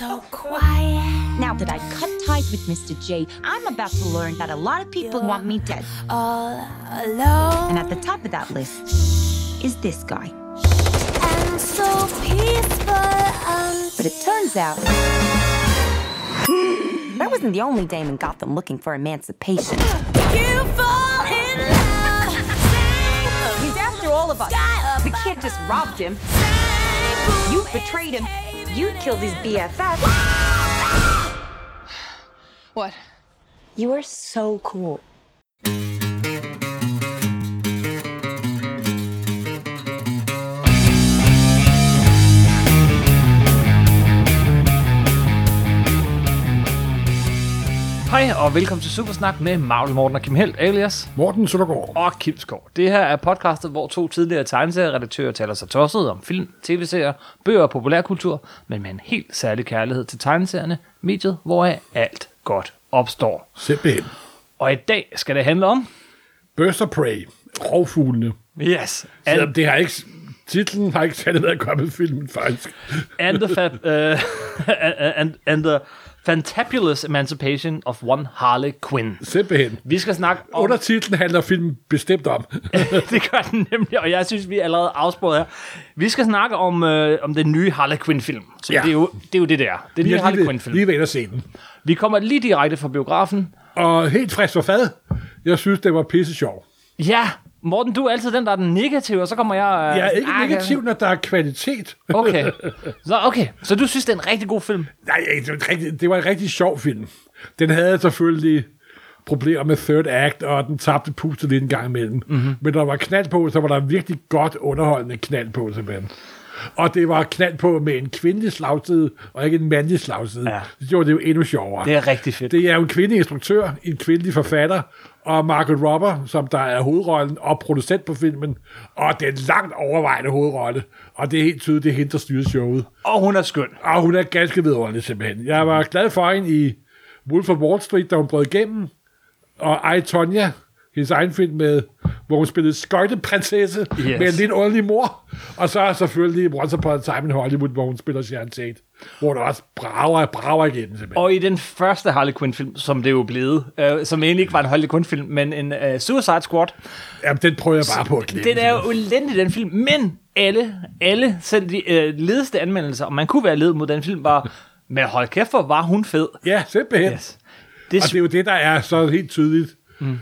so quiet. Now that I cut ties with Mr. J, I'm about to learn that a lot of people want me dead. All alone And at the top of that list is this guy. and so peaceful. But it turns out that wasn't the only dame in Gotham looking for emancipation. you fall in love. He's after all of us. The kid just robbed him. You betrayed him. You killed his BFF. What? You are so cool. Hej og velkommen til Supersnak med Marvel Morten og Kim Helt, alias Morten Søndergaard. og Kim Skov. Det her er podcastet, hvor to tidligere tegneserieredaktører taler sig tosset om film, tv-serier, bøger og populærkultur, men med en helt særlig kærlighed til tegneserierne, mediet, hvor alt godt opstår. Simpelthen. Og i dag skal det handle om... Birds of Prey. Rovfuglene. Yes, Selvom and, det har ikke... Titlen har ikke særlig været med filmen, faktisk. and, the fa- uh, and, and the Fantabulous Emancipation of One Harley Quinn. Simpelthen. Vi skal snakke om... Under titlen handler filmen bestemt om. det gør den nemlig, og jeg synes, vi er allerede afsporet her. Vi skal snakke om, øh, om den nye Harley Quinn-film. Så ja. Det, er jo, det er jo det der. Er Vi nye har Harley Quinn-film. lige ved at se den. Vi kommer lige direkte fra biografen. Og helt frisk for fad. Jeg synes, det var pisse sjov. Ja, Morten, du er altid den, der er den negative, og så kommer jeg... Øh, Jeg er ikke negativ, når der er kvalitet. Okay. Så, okay, så du synes, det er en rigtig god film? Nej, det var, en rigtig, det var en rigtig sjov film. Den havde selvfølgelig problemer med third act, og den tabte pustet lidt en gang imellem. Mhm. Mm-hmm. Men når der var knald på, så var der virkelig godt underholdende knald på, simpelthen. Og det var knald på med en kvindelig slagside, og ikke en mandlig slagside. Ja. Det gjorde det jo endnu sjovere. Det er rigtig fedt. Det er jo en kvindelig instruktør, en kvindelig forfatter, og Margaret Robber, som der er hovedrollen og producent på filmen, og den langt overvejende hovedrolle. Og det er helt tydeligt, det er hende, der styrer showet. Og hun er skøn. Og hun er ganske vidunderlig simpelthen. Jeg var glad for hende i Wolf of Wall Street, da hun brød igennem. Og I, Tonya, hendes egen film med, hvor hun spillede skøjteprinsesse Yes. med en lidt underlig mor. Og så selvfølgelig Once Upon a Time in Hollywood, hvor hun spiller Sharon Tate. Hvor der også brager, brager igen simpelthen. Og i den første Harley Quinn-film, som det jo blevet, øh, som egentlig ikke var en Harley Quinn-film, men en øh, Suicide Squad, Jamen, den prøver jeg bare på at glemme. Den er jo elendig, den film, men alle, alle, selv de øh, ledeste anmeldelser, og man kunne være led mod den film, var, men hold kæft, hvor var hun fed. Ja, simpelthen. Yes. Det, Og det er jo det, der er så helt tydeligt. Mm.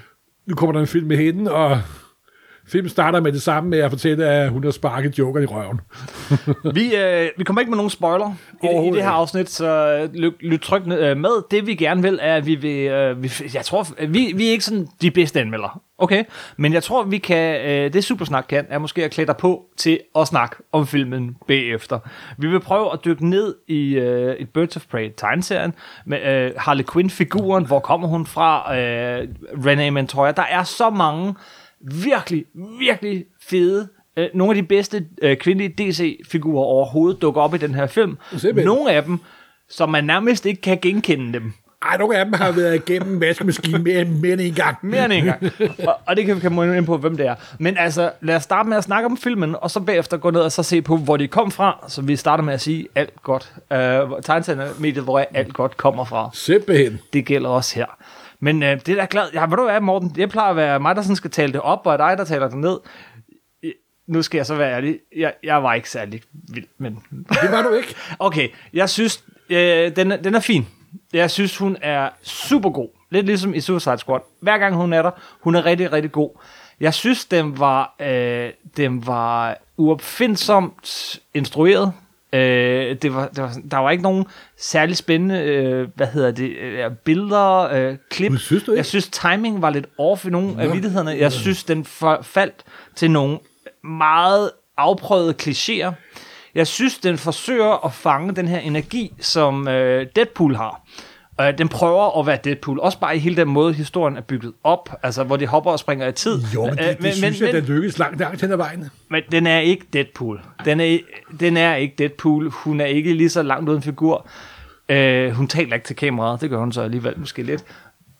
Nu kommer der en film med hende, og filmen starter med det samme med at fortælle, at hun har sparket Joker i røven. vi, øh, vi kommer ikke med nogen spoiler i, i det her afsnit, så lyt, lyt trygt øh, med. Det vi gerne vil, er, at vi vil, øh, vi, jeg tror, vi, vi er ikke sådan de bedste anmeldere, okay? Men jeg tror, vi kan, øh, det Supersnak kan, er måske at klæde dig på til at snakke om filmen bagefter. Vi vil prøve at dykke ned i, øh, i Birds of Prey tegneserien med øh, Harley Quinn-figuren. Hvor kommer hun fra? Øh, Renee Montoya. Der er så mange virkelig, virkelig fede øh, nogle af de bedste øh, kvindelige DC-figurer overhovedet dukker op i den her film. Nogle af dem, som man nærmest ikke kan genkende dem. Ej, nogle af dem har været igennem vaskemaskinen mere, mere end en gang. Mere end en gang. og, og det kan vi komme ind på, hvem det er. Men altså, lad os starte med at snakke om filmen, og så bagefter gå ned og så se på, hvor de kom fra. Så vi starter med at sige alt godt. Øh, Tegneserien-mediet, hvor alt godt kommer fra. Simpelthen. Det gælder også her. Men øh, det er da glad. Ja, ved du hvad, Morten? Det plejer at være mig, der sådan skal tale det op, og dig, der taler det ned. Nu skal jeg så være ærlig. Jeg, jeg var ikke særlig vild, men... Det var du ikke. Okay, jeg synes, øh, den, den er fin. Jeg synes, hun er super god. Lidt ligesom i Suicide Squad. Hver gang hun er der, hun er rigtig, rigtig god. Jeg synes, den var, øh, den var uopfindsomt instrueret. Øh, det var, det var, sådan- der var ikke nogen særlig spændende, øh, hvad hedder det, øh, billeder, øh, klip. Men synes du ikke? Jeg synes, timing var lidt off i nogle af vidighederne. Jeg synes, den for, faldt til nogle meget afprøvede klichéer. Jeg synes, den forsøger at fange den her energi, som øh, Deadpool har. Øh, den prøver at være Deadpool, også bare i hele den måde, historien er bygget op, altså hvor de hopper og springer i tid. Jo, men det, Øh, det men, synes jeg, men, den lykkes langt, langt hen ad vejen. men den er ikke Deadpool. Den er, den er ikke Deadpool. Hun er ikke lige så langt uden figur. Øh, hun taler ikke til kameraet. Det gør hun så alligevel måske lidt.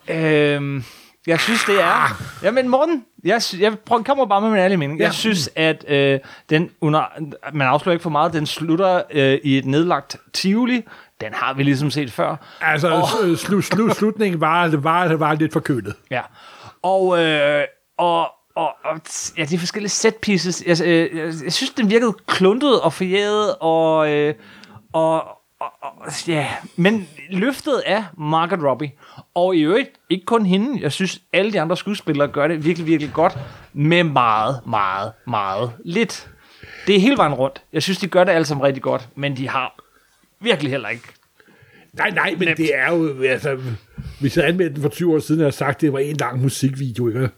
Øh, jeg synes, det er... Jamen, Morten, jeg, sy- jeg prøver, kommer bare med min ærlige mening. Ja. Jeg synes, at øh, den under... Man afslører ikke for meget. Den slutter øh, i et nedlagt Tivoli. den har vi ligesom set før. Altså, oh. slu, slu, slutningen var, var, var lidt forkølet. Ja. Og, øh, og, og, og ja, de forskellige set pieces, jeg, øh, jeg, jeg synes, den virkede kluntet og forjædet, og, øh, og, og, og, ja, men løftet af Margaret Robbie. Og i øvrigt, ikke kun hende, jeg synes, alle de andre skuespillere gør det virkelig, virkelig godt, med meget, meget, meget lidt. Det er hele vejen rundt. Jeg synes, de gør det alle sammen rigtig godt, men de har virkelig heller ikke Nej, nej, men Nemt. det er jo, altså, hvis jeg anmeldte den for 20 år siden, har jeg sagt, at det var en lang musikvideo, ikke?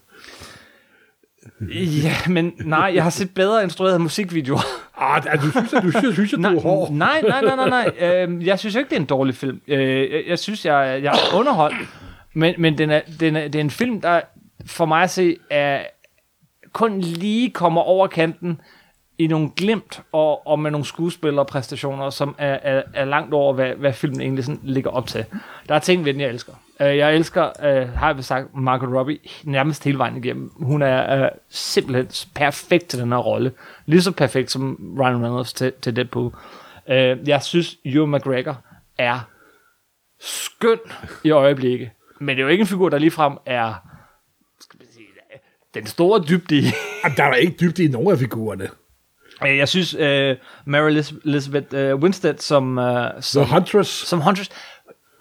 Ja, men nej, jeg har set bedre instruerede musikvideoer. Ah, du synes, at du synes, synes at du er hård. nej, nej, nej, nej, nej. Øhm, jeg synes ikke, det er en dårlig film. Øh, jeg, jeg synes, jeg, jeg er underholdt. Men, men den er, den er, det er en film, der for mig at se, er, kun lige kommer over kanten i nogle glimt og, og med nogle skuespillerpræstationer, som er, er, er langt over, hvad, hvad filmen egentlig sådan ligger op til. Der er ting ved den, jeg elsker. Øh, Jeg elsker, øh, har jeg sagt, Margot Robbie nærmest hele vejen igennem. Hun er øh, simpelthen perfekt til den her rolle. Lige så perfekt som Ryan Reynolds til, til Deadpool. Øh, Jeg synes, Ewan McGregor er skøn i øjeblikket. Men det er jo ikke en figur, der ligefrem er skal sige, den store dybde i. Jamen, der er ikke dybde i nogen af figurerne. Øh, Jeg synes, uh, Mary Elizabeth uh, Winstead som, uh, The som, Huntress. som Huntress,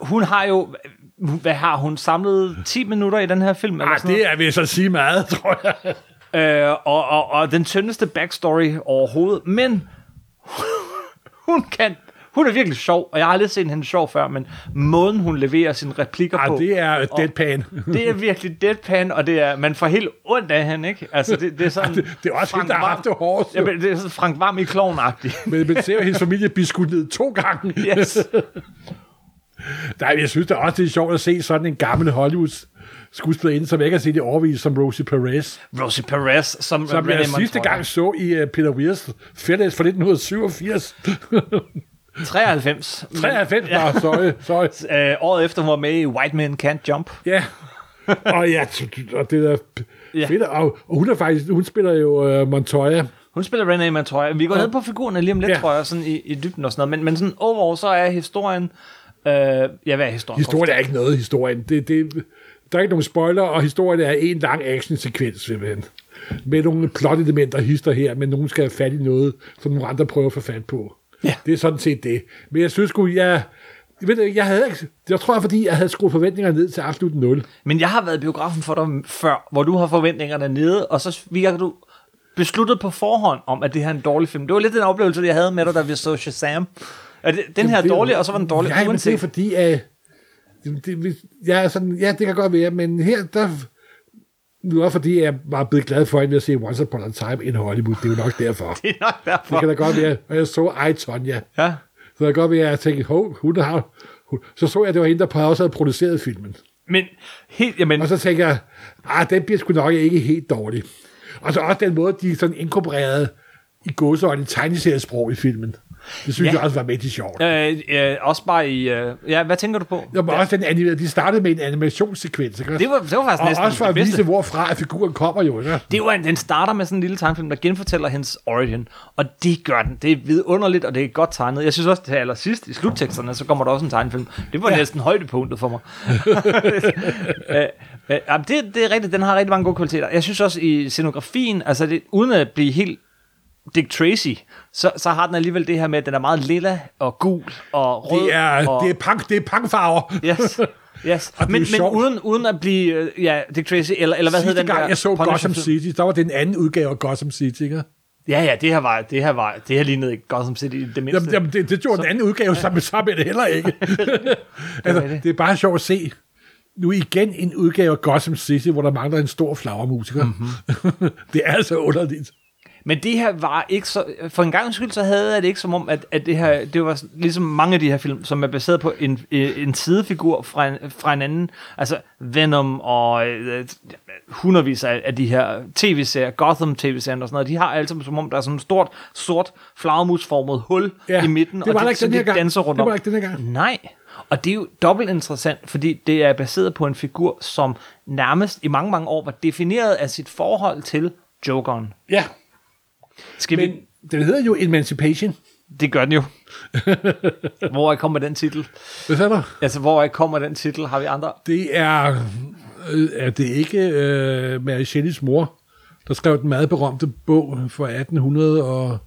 hun har jo, hvad har hun samlet 10 minutter i den her film? Eller Ah, sådan det er ved så at sige meget, tror jeg. Øh, og, og, og den tyndeste backstory overhovedet, men hun kan, hun er virkelig sjov, og jeg har aldrig set hende sjov før, men måden hun leverer sine replikker på, Ah, det er deadpan. det er virkelig deadpan, og det er, man får helt ondt af hende, ikke? Altså, det, det er sådan... det- det er også hende, der har haft det hårdest. Ja, men det er sådan Frank Varm i klovnagtigt. Men man ser jo hendes familie blive skudt ned to gange. Yes. Nej, jeg synes da også, det er sjovt at se sådan en gammel Hollywood skuespillerinde, som jeg ikke har set i overvis, som Rosie Perez, Rosie Perez, som, som Renee jeg sidste Montoya. gang så i uh, Peter Weirs Fælles fra 1987. 93. 93, ja. Nå, sorry, sorry. Øh, året efter hun var med i White Men Can't Jump. Ja. Og ja, og det er Ja. fedt. Og, og hun er faktisk, hun spiller jo uh, Montoya. Hun spiller Renee Montoya. Vi går ned på figurerne lige om lidt. Ja. tror jeg, sådan i, i dybden og sådan noget. Men, men sådan overall, så er historien... Øh, ja, hvad er historien? Historien er ikke noget, historien. Det, det, der er ikke nogen spoiler, og historien er en lang action-sekvens, simpelthen. Med nogle plot-elementer hister her, men nogen skal have fat i noget, som nogle andre prøver at få fat på. Ja. Det er sådan set det. Men jeg synes sgu, jeg... Jeg, ved, ikke, jeg havde ikke, jeg tror, fordi jeg havde skruet forventningerne ned til absolut 0. Men jeg har været i biografen for dig før, hvor du har forventningerne nede, og så virker du besluttet på forhånd om, at det her er en dårlig film. Det var lidt den oplevelse, jeg havde med dig, da vi så Shazam. At det- den her er dårlig, og så var den dårlig. Ja, men det er uanset. fordi, at... Det, det, jeg er sådan, ja, det kan godt være, men her, der... Nu er fordi, jeg var blevet glad for at se Once Upon a Time in Hollywood. Det er jo nok derfor. Det er nok derfor. Det kan da godt være. Og jeg så I, Tonya. Ja. Så det kan godt være, at jeg tænkte, hov, hun har... Hun, så så jeg, at det var hende, der også havde produceret filmen. Men helt, jamen, Og så tænker jeg, ah, den bliver sgu nok ikke helt dårlig. Og så også den måde, de sådan inkorporerede i gåseøjne tegneseriesprog i filmen. Det synes Ja. ja. jeg også var mægtig sjovt. øh, øh, også bare i... Øh, ja, hvad tænker du på? Ja. Og også den anime, de startede med en animationssekvens. Ikke? Det var, det var faktisk og næsten også for at vise, hvorfra figuren kommer jo. Ikke? Det var en, den starter med sådan en lille tegnefilm, der genfortæller hendes origin, og det gør den. Det er vidunderligt, og det er godt tegnet. Jeg synes også, det her allersidst i slutteksterne, så kommer der også en tegnefilm. Det var ja. Ja. næsten højdepunktet for mig. øh, øh, det, det er rigtigt, den har rigtig mange gode kvaliteter. Jeg synes også i scenografien, altså det, uden at blive helt Dick Tracy, så, så har den alligevel det her med, at den er meget lilla og gul og rød. Det er, og, det er, punk, det er punkfarver. Yes, yes. Men, men sjovt. uden, uden at blive, øh, ja, Dick Tracy, eller, eller hvad Sidste den der? gang, jeg så Gotham? City, der var det en anden udgave af Gotham City. Ikke? Ja, ja, det her var, det her var, det her lignede ikke Gotham City i det mindste. Jamen, jamen det, det gjorde den anden udgave, så, så er det heller ikke. altså, det. det er bare sjovt at se. Nu igen en udgave af Gotham City, hvor der mangler en stor flagermusiker. Mm-hmm. det er altså underligt. Men det her var ikke så... For en gang skyld, så havde jeg det ikke som om, at, at det her... Det var ligesom mange af de her film, som er baseret på en, en sidefigur fra en, fra en anden. Altså Venom og øh, hundredvis af, af de her tv-serier, Gotham tv-serier og sådan noget. De har altså som om, der er sådan et stort, sort, flagermusformet hul Ja, i midten. det var og der ikke den her gang. danser rundt Det var om. ikke den her gang. Nej, og det er jo dobbelt interessant, fordi det er baseret på en figur, som nærmest i mange, mange år var defineret af sit forhold til Jokeren. Ja, Skal men vi... den hedder jo Emancipation. Det gør den jo. hvor kommer den titel? Hvad sagde du? Altså, hvor kommer den titel? Har vi andre? Det er, øh, er det ikke øh, Mary Shelleys mor, der skrev den meget berømte bog fra 1800 og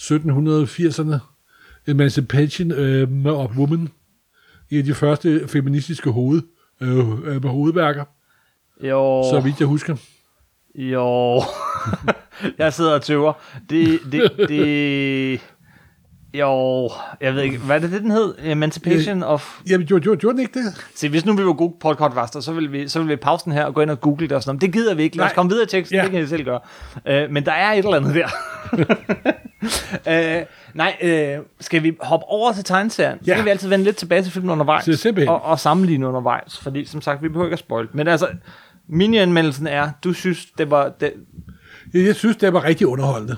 1780'erne, Emancipation øh, of Woman, af de første feministiske hoved, øh, øh, hovedværker, Jo. så vidt jeg husker. Jo. jeg sidder og tøver. Det, det, det... Jo, jeg ved ikke, hvad er det, det den hed? Emancipation of... Jamen, gjorde, gjorde, gjorde den ikke det? Se, hvis nu vi var gode podcastmaster, så ville vi, så ville vi pause den her og gå ind og google det og sådan noget. Men Det gider vi ikke. Lad os Nej. komme videre i teksten, Ja. det kan I selv gøre. Uh, men der er et eller andet der. uh, nej, uh, skal vi hoppe over til tegneserien? Så Ja. kan vi altid vende lidt tilbage til filmen undervejs. Så. Og, og sammenligne undervejs. Fordi som sagt, vi behøver ikke at spoil. Men altså, mini-anmeldelsen er, du synes, det var... Det, Jeg, jeg synes, det var rigtig underholdende.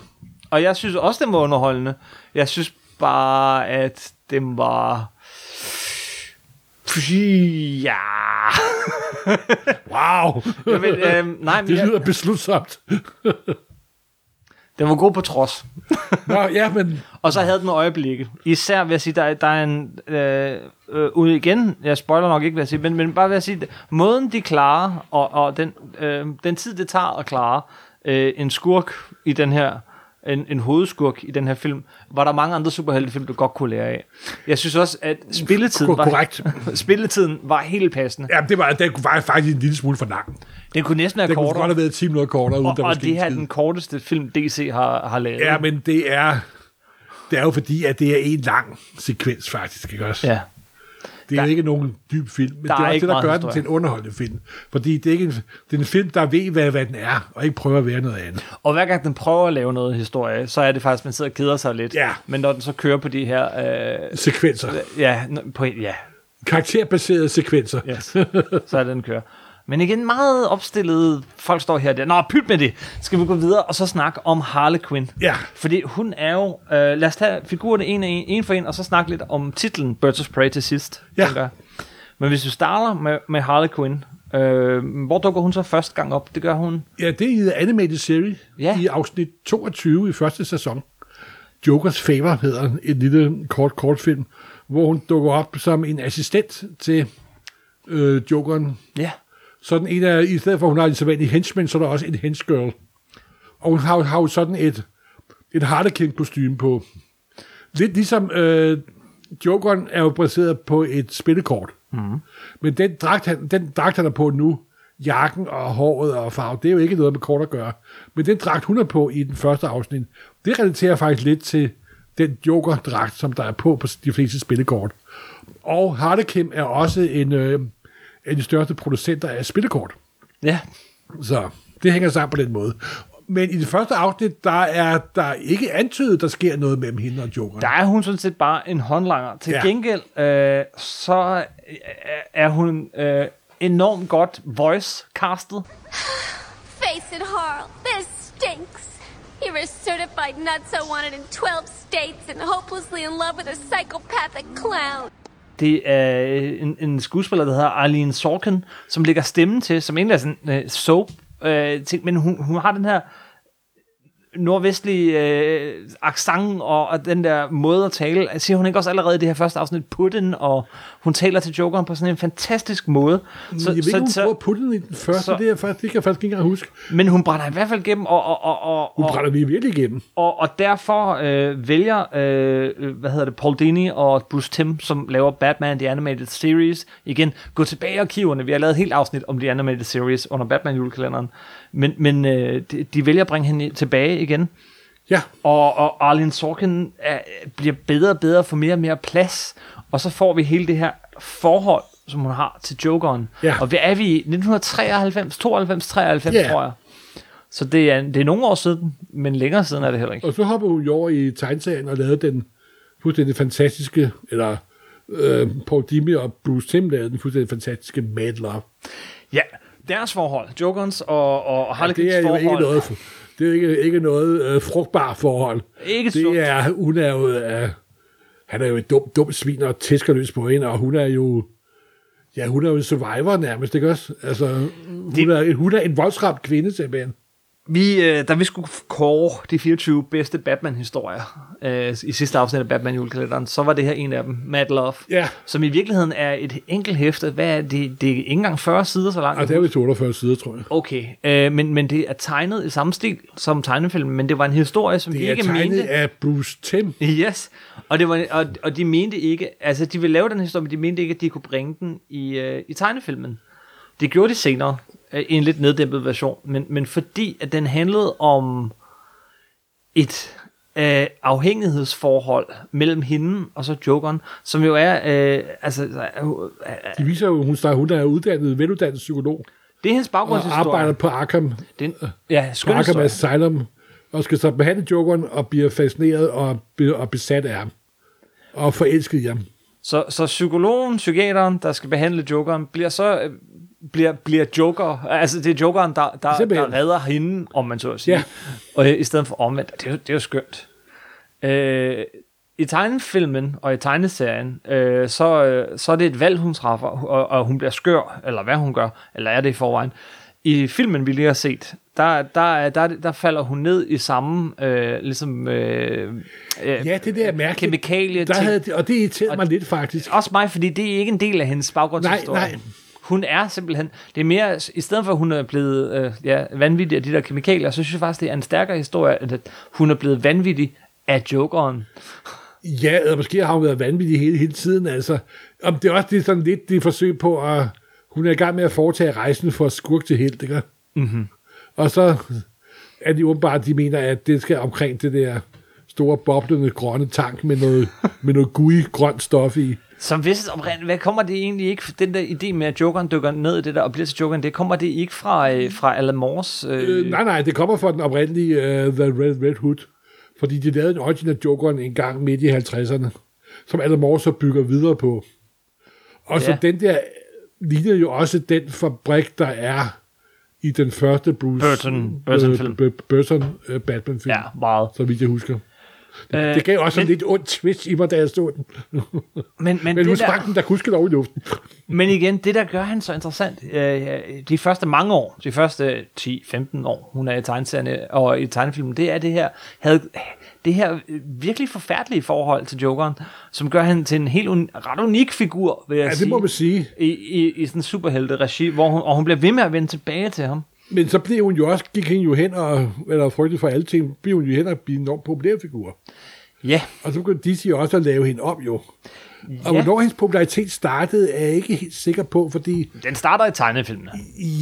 og jeg synes også, den var underholdende. Jeg synes bare, at den var... Ja. Wow! Jeg ved, øh, nej, men det jeg, lyder beslutsomt. Den var god på trods. Nå, ja, men Og så havde den øjeblikke. Især vil jeg sige, der, er- der er en... Øh, øh, ude igen, jeg spoiler nok ikke, hvad jeg siger, men, men bare vil jeg sige, måden de klarer, og, og den, øh, den tid, det tager at klare øh, en skurk i den her, en, en hovedskurk i den her film, var der mange andre superheltefilm, du godt kunne lære af. Jeg synes også, at spilletiden, var, Korrekt. spilletiden var helt passende. ja, det var, det var faktisk en lille smule for lang. Den kunne næsten være Det kunne kortere. godt have været 10 minutter kortere, uden Og, der var og det her er den korteste film, DC har, har lavet. Ja, men det er, det er jo fordi, at det er en lang sekvens faktisk, ikke også? ja. Det er Der- ikke nogen dyb film, men Der det er er også det, der gør historie. den til en underholdende film. Fordi det er, ikke en, det er en film, der ved, hvad, hvad den er, og ikke prøver at være noget andet. Og hver gang den prøver at lave noget historie, så er det faktisk, at man sidder og keder sig lidt. Ja. Men når den så kører på de her... Øh, Sekvenser. ja, på, ja, Karakterbaserede sekvenser. yes, så er det, den kører. Men igen, meget opstillet. Folk står her og der. Nå, pyt med det. Skal vi gå videre og så snakke om Harley Quinn? Ja. Fordi hun er jo... Øh, lad os tage figurerne en, en, en for en, og så snakke lidt om titlen Birds of Prey til sidst. Ja. tænker. Men hvis vi starter med, med Harley Quinn, øh, hvor dukker hun så første gang op? Det gør hun... Ja, det er i The Animated Series Ja. i afsnit 22 i første sæson. Jokers Favor hedder en lille kort kortfilm, hvor hun dukker op som en assistent til øh, Jokeren. Ja. Sådan en af, i stedet for at hun har en sædvanlig henchman, så er der også en henchgirl. Og hun har, har jo sådan et, et harlequin kostume på. Lidt ligesom øh, Jokeren er jo baseret på et spillekort. Mm. Men den dragt, han, den dragt, han er på nu, jakken og håret og farve, det er jo ikke noget med kort at gøre. Men den dragt, hun er på i den første afsnit, det relaterer faktisk lidt til den Joker-dragt, som der er på på de fleste spillekort. Og Harlequin er også en, øh, en af de største producenter af spillekort. Ja. Så det hænger sammen på den måde. Men i det første afsnit, der er der ikke antydet, der sker noget mellem hende og Joker. Der er hun sådan set bare en håndlanger. Til Ja. gengæld, øh, så øh, er hun øh, enormt godt voice-castet. Face it, Harl. This stinks. You're a certified nutso wanted in 12 states and hopelessly in love with a psychopathic clown. Det er øh, en, en skuespiller, der hedder Arlene Sorkin, som lægger stemmen til, som egentlig er sådan øh, soap øh, ting, men hun, hun har den her nordvestlige øh, accent og, og den der måde at tale. Siger hun ikke også allerede i det her første afsnit putten, og hun taler til Jokeren på sådan en fantastisk måde. Så, jeg ved ikke, om hun prøver at putte den i den første, så- så, det, er faktisk, det kan jeg faktisk ikke engang huske. Men hun brænder i hvert fald igennem, og, og, og, og, Hun og, brænder vi virkelig igennem. Og, og derfor øh, vælger, øh, hvad hedder det, Paul Dini og Bruce Timm, som laver Batman The Animated Series, igen, gå tilbage i arkiverne. Vi har lavet et helt afsnit om The Animated Series under Batman julekalenderen. Men, men øh, de, de vælger at bringe hende tilbage igen. Ja, Og, og Arlen Sorkin er, bliver bedre og bedre, får mere og mere plads. Og så får vi hele det her forhold, som hun har til Jokeren. Ja. Og hvad er vi i? 1993, 92, 93, Ja. tror jeg. Så det er, det er nogle år siden, men længere siden er det heller ikke. og så hopper hun jo over i tegneserien og lavede den fuldstændig fantastiske, eller øh, Paul Dini og Bruce Timm lavede den fuldstændig fantastiske Mad Love. Ja, deres forhold, Jokerens og, og Harley det er jo forhold. ikke noget, det er ikke, ikke noget øh, frugtbart forhold. Ikke det er, hun er jo, øh, han er jo et dumt dum svin og tæsker løs på hende, og hun er jo, ja, hun er jo en survivor nærmest, ikke også? Altså, hun, Det- er, hun er en voldsramt kvinde, simpelthen. Vi, øh, da vi skulle kåre de 24 bedste Batman-historier øh, i sidste afsnit af Batman julekalenderen, så var det her en af dem, Mad Love, Ja. som i virkeligheden er et enkelt hæfte. Hvad er det? Det er ikke engang 40 sider så langt. Og det er vist 48 sider, tror jeg. Okay, øh, men, men det er tegnet i samme stil som tegnefilmen, men det var en historie, som Det de er ikke tegnet mente... af Bruce Tim. Yes, og, det var, og, og de mente ikke, altså de ville lave den historie, men de mente ikke, at de kunne bringe den i, øh, i tegnefilmen. Det gjorde de senere, i en lidt neddæmpet version, men, men fordi at den handlede om et øh, afhængighedsforhold mellem hende og så Jokeren, som jo er, øh, altså, øh, øh, De viser jo, hun, starter, hun er uddannet, veluddannet psykolog, det er hendes og baggrundshistorie. arbejder på Arkham, Den, ja, skøn Arkham historie. Asylum, og skal så behandle Jokeren, og bliver fascineret og, og besat af ham. Og forelsket i ham. Så, så psykologen, psykiateren, der skal behandle Jokeren, bliver så øh, bliver, bliver Joker, altså det er Jokeren, der, der, Simpelthen. der redder hende, om man så at sige. Ja. Og øh, i stedet for omvendt. Det er, jo- det er jo skønt. Øh, I tegnefilmen og i tegneserien, øh, så, øh, så er det et valg, hun træffer, og, og hun bliver skør, eller hvad hun gør, eller er det i forvejen. I filmen, vi lige har set, der, der, er- der, der falder hun ned i samme, øh, ligesom, øh, øh, Ja, det der er mærkeligt. kemikalie Der ting. havde, og det irriterede mig lidt, faktisk. Også mig, fordi det er ikke en del af hendes baggrundshistorie. Nej, nej. Hun er simpelthen, det er mere, i stedet for at hun er blevet øh, ja, vanvittig af de der kemikalier, så synes jeg faktisk, det er en stærkere historie, at hun er blevet vanvittig af jokeren. Ja, eller måske har hun været vanvittig hele, hele tiden, altså. Om det er også det er sådan lidt det forsøg på at... Hun er i gang med at foretage rejsen for skurk til helt, ikke? Mm-hmm. Og så er de åbenbart, de mener, at det skal omkring det der store boblende grønne tank med noget, med noget gui grønt stof i. Som hvis oprindeligt, hvad kommer det egentlig ikke, den der idé med, at jokeren dykker ned i det der og bliver til jokeren, det kommer det ikke fra, øh, fra Alan Moores? Øh, Øh, nej, nej, det kommer fra den oprindelige uh, The Red, Red Hood. Fordi de lavede en original Jokeren en gang midt i 50'erne, som Alan Moore så bygger videre på. Og så Ja. den der ligner jo også den fabrik, der er i den første Bruce Burton- Burton-film. øh, Burton øh, Batman-film, ja, meget. så vidt jeg husker. Øh, Det gav også men, en lidt ondt twist i mig, da jeg stod den. Men, men, Men hun det der, sprang den der kuske lov i luften. Men igen, det der gør han så interessant, øh, de første mange år, de første 10-15 år, hun er i tegneserierne og i tegnefilmen, det er det her, havde, det her virkelig forfærdelige forhold til Jokeren, som gør han til en helt un, ret unik figur, vil jeg Ja, det sige. må man sige. I, i, i sådan en superhelte-regi, hvor hun, og hun bliver ved med at vende tilbage til ham. Men så blev hun jo også, gik hende jo hen og, eller frygtet for alle ting, blev hun jo hen og blive en enormt populær figur. Ja, Og så begyndte DC også at lave hende om jo. Og Ja. hvornår hendes popularitet startede, er jeg ikke helt sikker på, fordi... den starter i tegnefilmene.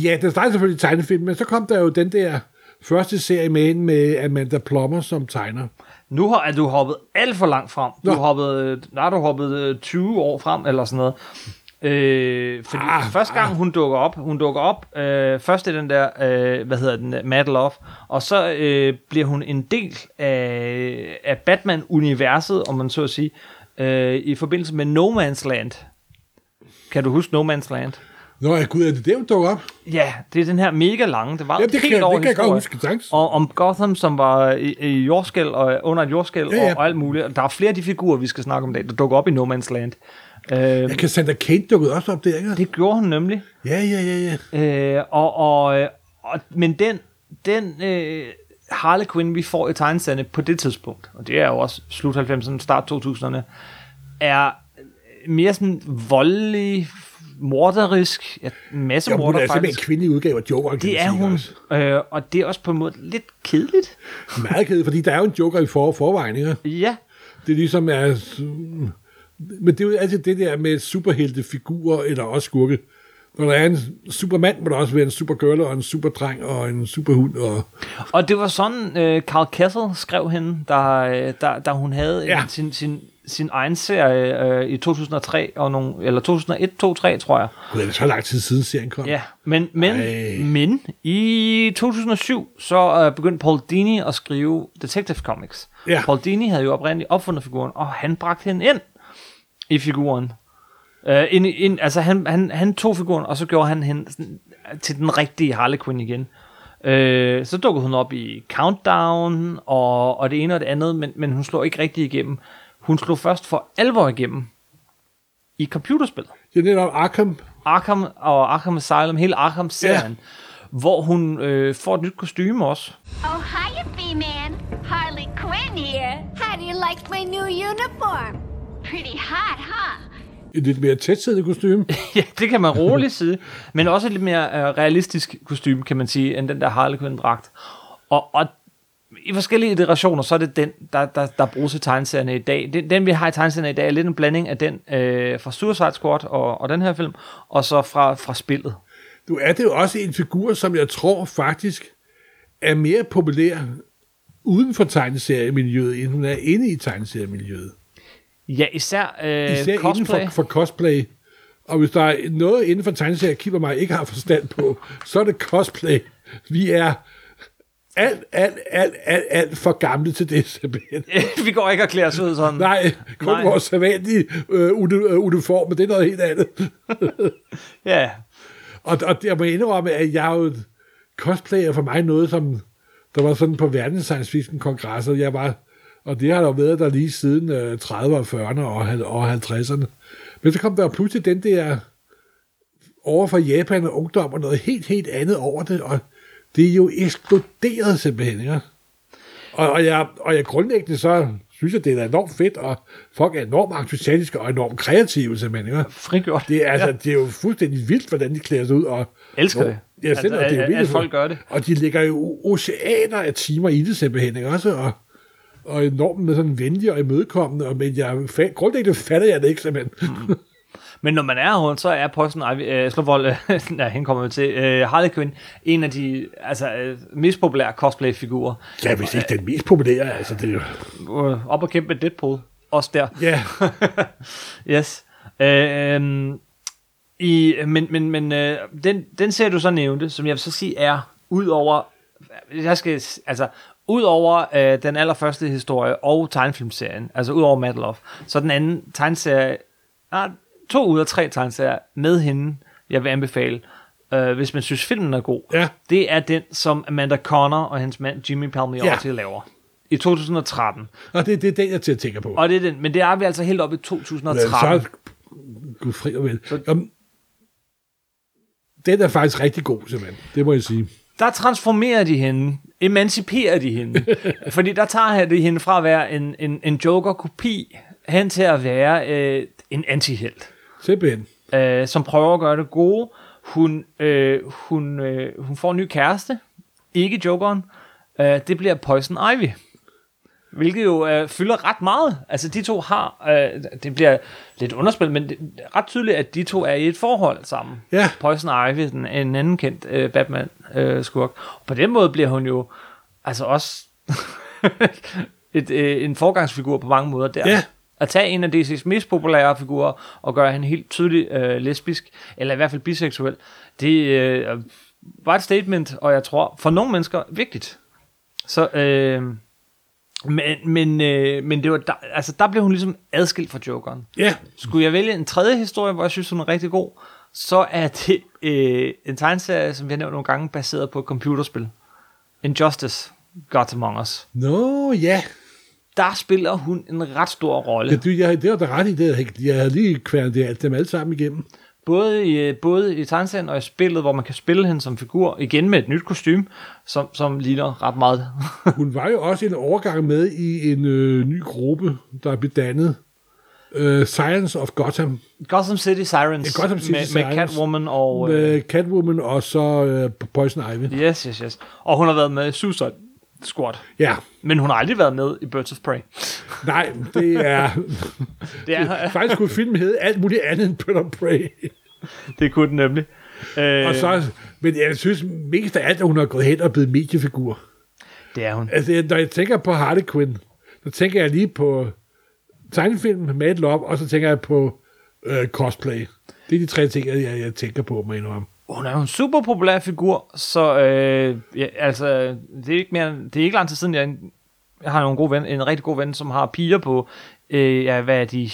Ja, den startede selvfølgelig i tegnefilm, men så kom der jo den der første serie med hende med Amanda Plummer som tegner. Nu har er du hoppet alt for langt frem. Du Nå. har hoppet, der har du hoppet øh, 20 år frem, eller sådan noget. Øh, fordi ah, første gang ah. hun dukker op, hun dukker op, øh, først i den der, øh, hvad hedder den, Mad Love, og så øh, bliver hun en del af, af Batman-universet, om man så at sige, øh, i forbindelse med No Man's Land. Kan du huske No Man's Land? Nå, ja, gud, er det der, hun dukker op? Ja, det er den her mega lange, det var Ja, det kan, jeg- det kan jeg godt huske, thanks. og om Gotham, som var i, i jordskæld og under et jordskæld Ja, ja. Og, og alt muligt. Der er flere af de figurer, vi skal snakke om i dag, der dukker op i No Man's Land. Øh, Ja, Cassandra Kane dukkede også op der, ikke? det gjorde hun nemlig. Ja, ja, ja, ja. Øh, og, og, øh, og, men den, den øh, Harley Quinn, vi får i tegneserierne på det tidspunkt, og det er jo også slut 90'erne, start 2000'erne, er mere sådan voldelig, morderisk, ja, masse Jo, hun morder er simpelthen faktisk. en kvindelig udgave af Joker, kan Det er hun, også. øh, og det er også på en måde lidt kedeligt. Meget ked, fordi der er jo en Joker i for, forvejen, ikke? Ja, Det er ligesom er... Men det er jo altid det der med superheltefigurer, eller også skurke. Når der er en supermand, må der også være en supergirl, og en superdreng, og en superhund, og... Og det var sådan, øh, Carl Kessel skrev hende, da, øh, da, da hun havde Ja. ja. sin, sin, sin egen serie øh, i 2003, og nogle, eller 2001, 2003, tror jeg. Gud, er det så lang tid siden serien kom? Ja, men, men, Ej. men i 2007, så øh, begyndte Paul Dini at skrive Detective Comics. Ja. Paul Dini havde jo oprindeligt opfundet figuren, og han bragte hende ind i figuren. Uh, ind, ind, altså han, han, han tog figuren, og så gjorde han hende sådan, til den rigtige Harley Quinn igen. Uh, så dukkede hun op i Countdown, og, og det ene og det andet, men, men hun slog ikke rigtig igennem. Hun slog først for alvor igennem i computerspillet. Det er netop Arkham. Arkham og Arkham Asylum, hele Arkham-serien, ja. hvor hun øh, får et nyt kostume også. Oh, hiya, B-Man. Harley Quinn here. How do you like my new uniform? Pretty hot, huh? Et lidt mere tætsiddende kostume. ja, det kan man roligt sige. Men også et lidt mere øh, realistisk kostume, kan man sige, end den der Harley Quinn-dragt. Og, og i forskellige iterationer, så er det den, der, der, der bruges i tegneserierne i dag. Den, den, vi har i tegneserierne i dag, er lidt en blanding af den øh, fra Suicide Squad og, og den her film, og så fra, fra spillet. Nu er det jo også en figur, som jeg tror faktisk er mere populær uden for tegneseriemiljøet, end hun er inde i tegneseriemiljøet. Ja, især, øh, Især cosplay. inden for, for cosplay. Og hvis der er noget inden for tegneserier, Kipper mig ikke har forstand på, så er det cosplay. Vi er alt, alt, alt, alt, alt for gamle til det, simpelthen. vi går ikke og klæder os ud sådan. Nej, kun Nej. Vores sædvanlige øh, øh, uniform, men det er noget helt andet. Ja, Og, og jeg må indrømme, at jeg er jo cosplay er for mig noget, som der var sådan på verdens science fiction kongresser. Jeg var, og det har der været der lige siden øh, 30'erne, 40'erne og, hal- og 50'erne. Men så kom der pludselig den der over fra Japan og ungdom og noget helt, helt andet over det, og det er jo eksploderet simpelthen, ikke? Og, og, jeg, og jeg grundlæggende så synes jeg, det er enormt fedt, og folk er enormt entusiastiske og enormt kreative simpelthen, ikke? frigjort. Det er, altså, ja. det er jo fuldstændig vildt, hvordan de klæder sig ud. Og, Elsker det. Ja, selv, Altså, det er jo at- vildt, at folk gør det. Og de lægger jo oceaner af timer i det simpelthen, ikke også? Og, og enormt med sådan venlige og imødekommende, og, men jeg, fa- grundlæggende fatter jeg det ikke simpelthen. Men når man er rundt, så er Poison Ivy, øh, Slåvold, øh, ja, hende kommer vi til, øh, Harley Quinn, en af de altså, øh, mest populære cosplay-figurer. ja, hvis ikke den mest populære, altså det er jo... Øh, op og kæmpe med Deadpool. Også der. Ja, Yes. Øh, øhm, i, men men, men øh, den, den ser du så nævnte, som jeg vil så sige er, ud over, jeg skal, altså, ud over øh, den allerførste historie og tegnefilmserien, altså ud over Mad Love, så den anden tegneserie, ah, to ud af tre tegneserier med hende, jeg vil anbefale, øh, hvis man synes filmen er god, Ja. det er den, som Amanda Connor og hendes mand Jimmy Palmiotti Ja. laver. I 2013. og det, det er den, jeg til at tænke på. Og det er den, men det er vi altså helt oppe i 2013. så, gud fri og vel. Jamen, den er faktisk rigtig god, simpelthen. Det må jeg sige. Der transformerer de hende, emanciperer de hende. fordi der tager de hende fra at være en, en, en Joker-kopi hen til at være øh, en antihelt, Simpelthen. øh, som prøver at gøre det gode. Hun, øh, hun, øh, hun får en ny kæreste, ikke Jokeren. Øh, det bliver Poison Ivy. Hvilket jo øh, fylder ret meget. Altså de to har, øh, det bliver lidt underspillet, men det er ret tydeligt, at de to er i et forhold sammen. Ja. Poison Ivy, den, en anden kendt øh, Batman-skurk. og på den måde bliver hun jo altså også et, øh, en forgangsfigur på mange måder der. Ja. At tage en af DC's mest populære figurer og gøre hende helt tydeligt øh, lesbisk, eller i hvert fald biseksuel, det øh, var et statement, og jeg tror for nogle mennesker vigtigt. Så, øh, men, men, øh, men det var der, altså, der blev hun ligesom adskilt fra Jokeren. Ja, Skulle jeg vælge en tredje historie, hvor jeg synes, hun er rigtig god, så er det øh, en tegneserie, som vi har nævnt nogle gange, baseret på et computerspil. Injustice, Gods Among Us. Nå, ja. Der spiller hun en ret stor rolle. ja du, jeg, det var da ret i det. Jeg- havde lige kværnet det alt dem alle sammen igennem. Både i, øh, både i tegneserien og i spillet, hvor man kan spille hende som figur, igen med et nyt kostume, som, som ligner ret meget. Hun var jo også en overgang med i en øh, ny gruppe, der blev dannet. Øh, Science of Gotham. Gotham City Sirens Ja, Gotham City med, med Sirens. Catwoman og... Øh, Med Catwoman og så øh, Poison Ivy. yes, yes, yes. Og hun har været med Suicide Squad. Ja, Men hun har aldrig været med i Birds of Prey. nej, det er... Det, er, faktisk kunne filmen hedde alt muligt andet end Bird of Prey. det kunne den nemlig. Øh, Og så, men jeg synes mest af alt, at hun har gået hen og blevet mediefigur. det er hun. Altså, når jeg tænker på Harley Quinn, så tænker jeg lige på tegnefilm, Mad Love, og så tænker jeg på øh, cosplay. Det er de tre ting, jeg, jeg tænker på, jeg indrømme. Hun er jo en super populær figur, så øh, ja, altså, det er ikke mere, det er ikke lang tid siden, jeg, jeg har nogle gode ven, en rigtig god ven, som har piger på, øh, ja, hvad er de,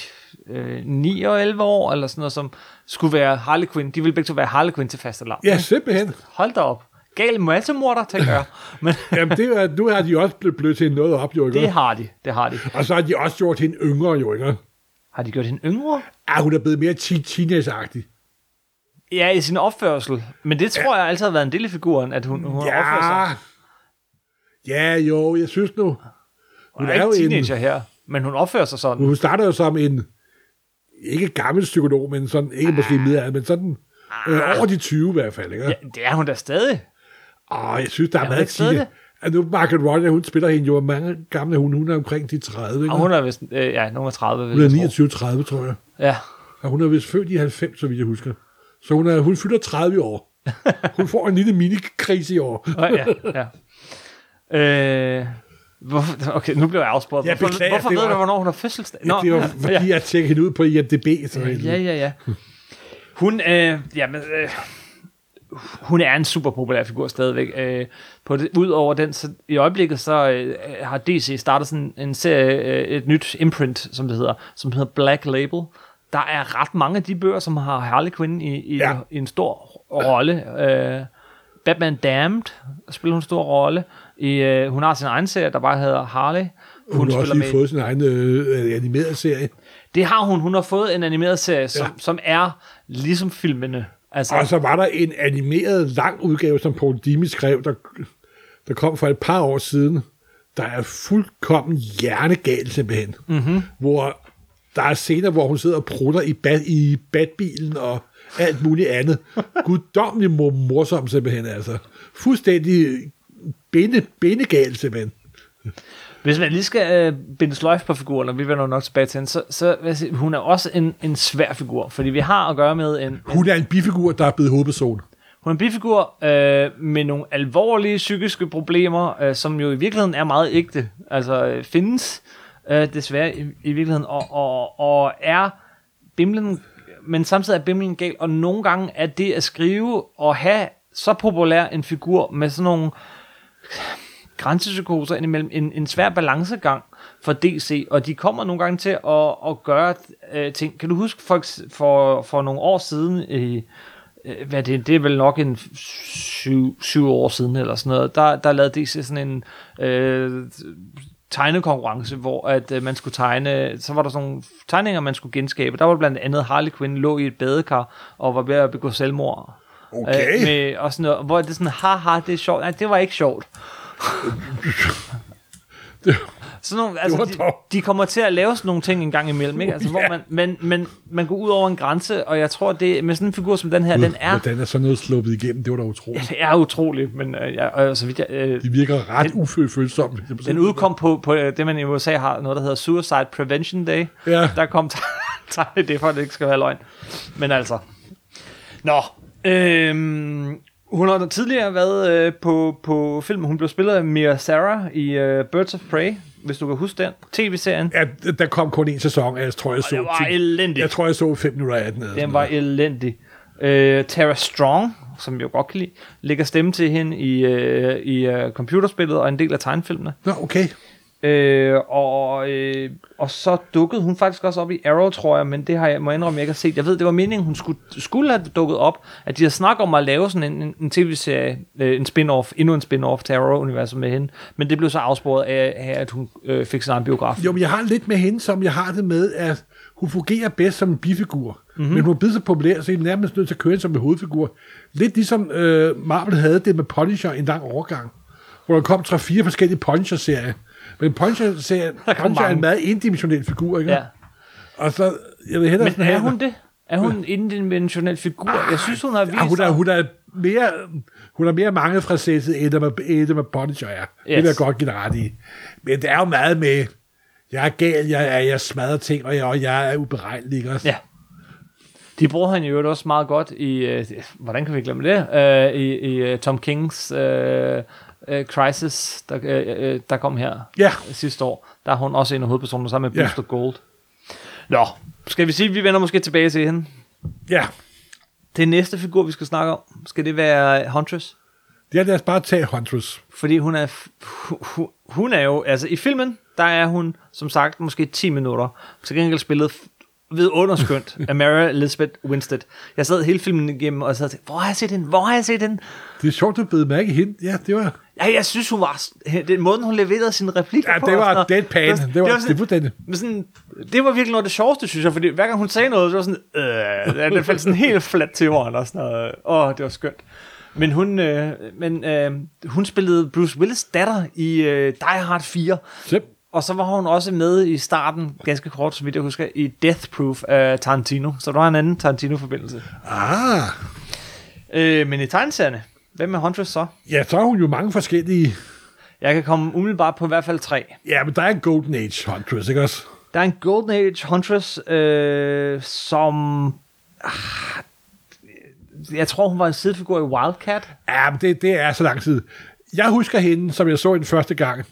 øh, 9 og 11 år, eller sådan noget, som skulle være Harley Quinn. De ville begge to være Harley Quinn til faste lavn. Ja, simpelthen. Hold da op. Gal massemorder, tænker jeg. Men Jamen, det er, nu har de også blevet blødt til noget op, jo ikke? det har de, det har de. Og så har de også gjort hende yngre, jo ikke? Har de gjort hende yngre? Ah, hun er blevet mere teen- teenage-agtig. Ja, i sin opførsel. Men det tror jeg altid har været en del af figuren, at hun, hun ja. opfører sig. Ja, jo, jeg synes nu... Hun er, er jo ikke teenager en, her, men hun opfører sig sådan. Hun starter jo som en, ikke gammel psykolog, men sådan, ikke ah. måske middelalder, men sådan øh, Ah. over de 20 i hvert fald. Ikke? Ja, det er hun da stadig. Åh, jeg synes, der er hun meget ikke stadig at at nu Margaret Ronja, hun spiller hende jo mange gamle, hun, hun er omkring de 30, ikke? Og hun er vist, øh, ja, nogen af 30. hun er 29-30, tror jeg. Ja. Og hun er vist født i 90, så vidt jeg husker. Så hun, er, hun fylder 30 år. Hun får en lille mini-krise i år. ja, ja. Øh, hvorfor, okay, nu blev jeg afspurgt. Jeg Hvorfor, beklager, hvorfor det ved var- du, hvornår hun har fødselsdag? Nå, det var fordi, ja. jeg tjekkede hende ud på IMDb. Så Ja, ja, ja. Hun, øh, jamen, øh, hun er en super populær figur stadigvæk. Øh, på det, Udover den, så i øjeblikket, så øh, har DC startet sådan en serie, øh, et nyt imprint, som det hedder, som hedder Black Label. Der er ret mange af de bøger, som har Harley Quinn i, i, Ja. i en stor rolle. Øh, Batman Damned spiller hun en stor rolle. I, øh, hun har sin egen serie, der bare hedder Harley. Hun har også lige i- fået sin egen øh, animeret serie. det har hun. Hun har fået en animeret serie, som, Ja. som er ligesom filmene. Altså, Og så var der en animeret lang udgave, som Paul Dini skrev, der, der kom for et par år siden, der er fuldkommen hjernegal simpelthen. Mm-hmm. Hvor der er scener, hvor hun sidder og prutter i, bat, i batbilen og alt muligt andet. Guddommelig mor- morsom simpelthen, altså. Fuldstændig binde, bindegal simpelthen. Hvis man lige skal øh, binde sløjf på figuren, og vi vender nok tilbage til hende, så, så vil jeg sige, hun er også en, en svær figur, fordi vi har at gøre med en, en Hun er en bifigur, der er blevet hovedperson. hun er en bifigur øh, med nogle alvorlige psykiske problemer, øh, som jo i virkeligheden er meget ægte, altså øh, findes øh, desværre i, i virkeligheden, og, og, og er bimlen, men samtidig er bimlen gal, og nogle gange er det at skrive og have så populær en figur med sådan nogle grænsepsykoser indimellem en, en svær balancegang for DC, og de kommer nogle gange til at, at gøre øh, ting. Kan du huske for, for, for nogle år siden, i, øh, hvad det, det er vel nok en syv, syv år siden eller sådan noget, der, der lavede DC sådan en øh, tegnekonkurrence, hvor at øh, man skulle tegne, så var der sådan nogle tegninger, man skulle genskabe. Der var blandt andet Harley Quinn lå i et badekar og var ved at begå selvmord. Okay. Øh, med, og sådan noget, hvor det er sådan, haha, det er sjovt. Nej, det var ikke sjovt. sådan nogle, altså, de, de, kommer til at lave sådan nogle ting en gang imellem, ikke? Altså, Ja. hvor man, men, men man går ud over en grænse, og jeg tror, det med sådan en figur som den her, den er, Hvordan er sådan noget sluppet igennem? Det var da utroligt. det er utroligt, men øh, jeg, og så vidt jeg, øh, De virker ret ufølsomme. den udkom på, på øh, det, man i USA har, noget, der hedder Suicide Prevention Day. Ja. Der kom tegn det, for at det ikke skal være løgn. Men altså. Nå. Øhm, hun har tidligere været øh, på, på filmen. Hun blev spillet af Mia Sarah i øh, Birds of Prey, hvis du kan huske den. TV-serien. Ja, der kom kun en sæson, jeg tror, jeg så... det var elendigt. Jeg tror, jeg så 5 minutter af den. Den var noget. elendig. Øh, Tara Strong, som jeg godt kan lide, lægger stemme til hende i, øh, i øh, computerspillet og en del af tegnefilmene. Nå, okay. Øh, og, øh, og så dukkede hun faktisk også op i Arrow, tror jeg, men det har jeg, må jeg indrømme, jeg ikke har set. Jeg ved, det var meningen, hun skulle, skulle have dukket op, at de har snakket om at lave sådan en, en, en tv-serie, øh, en spin-off, endnu en spin-off til Arrow-universet med hende, men det blev så afsporet af, af at hun øh, fik sin egen biograf. Jo, men jeg har lidt med hende, som jeg har det med, at hun fungerer bedst som en bifigur. Mm-hmm. Men hun er blevet så populær, så er nærmest nødt til at køre som en hovedfigur. Lidt ligesom øh, Marvel havde det med Punisher en lang overgang, hvor der kom 3-4 forskellige Punisher-serier. Men Der kom Punisher er en meget indimensionel figur, ikke? Ja. Og så, jeg vil hellere Men sådan er hun det? Er hun en indimensionel figur? Jeg synes, hun har vist Ja, hun, er, hun, er mere, hun er mere mange fra sættet, end end med Punisher er. Yes. Det vil jeg godt give dig ret i. Men det er jo meget med, jeg er gal, jeg, er, jeg smadrer ting, og jeg, og jeg er uberegnelig. Ikke? også? Ja. De bruger han jo også meget godt i, øh, hvordan kan vi glemme det, øh, i, i øh, Tom Kings øh, øh, Crisis, der, øh, øh, der kom her Ja. sidste år. Der er hun også en af hovedpersonerne sammen med Ja. Booster Gold. Nå, skal vi sige, at vi vender måske tilbage til hende. ja. Det næste figur, vi skal snakke om, skal det være Huntress? Det er lad os bare tage Huntress. Fordi hun er, hu- hu- hun er jo, altså i filmen, der er hun, som sagt, måske 10 minutter. Til gengæld spillet f- vidunderskønt af Mary Elizabeth Winstead. Jeg sad hele filmen igennem og sad og tænkte, hvor har jeg set den? Hvor har jeg set den? Det er sjovt, du blev mærke i hende. Ja, det var... Ja, jeg synes, hun var... Den måde, hun leverede sine replikker Ja, på. det var deadpan. Det var- det var det var sådan, den. men sådan, det var virkelig noget af det sjoveste, synes jeg, fordi hver gang hun sagde noget, så var sådan, øh, det faldt sådan helt fladt til jorden og sådan noget. Åh, det var skønt. Men hun, øh, men, øh, hun spillede Bruce Willis datter i øh, Die Hard 4. Så, Og så var hun også med i starten, ganske kort, vidt jeg husker, i Death Proof af Tarantino. Så der var en anden Tarantino-forbindelse. ah, Øh, men i tegneserierne, hvem er Huntress så? ja, så er hun jo mange forskellige... Jeg kan komme umiddelbart på i hvert fald tre. Ja, men der er en Golden Age Huntress, ikke også? Der er en Golden Age Huntress, øh, som... Ah, jeg tror, hun var en sidefigur i Wildcat. Ja, men det, det er så lang tid. Jeg husker hende, som jeg så den første gang.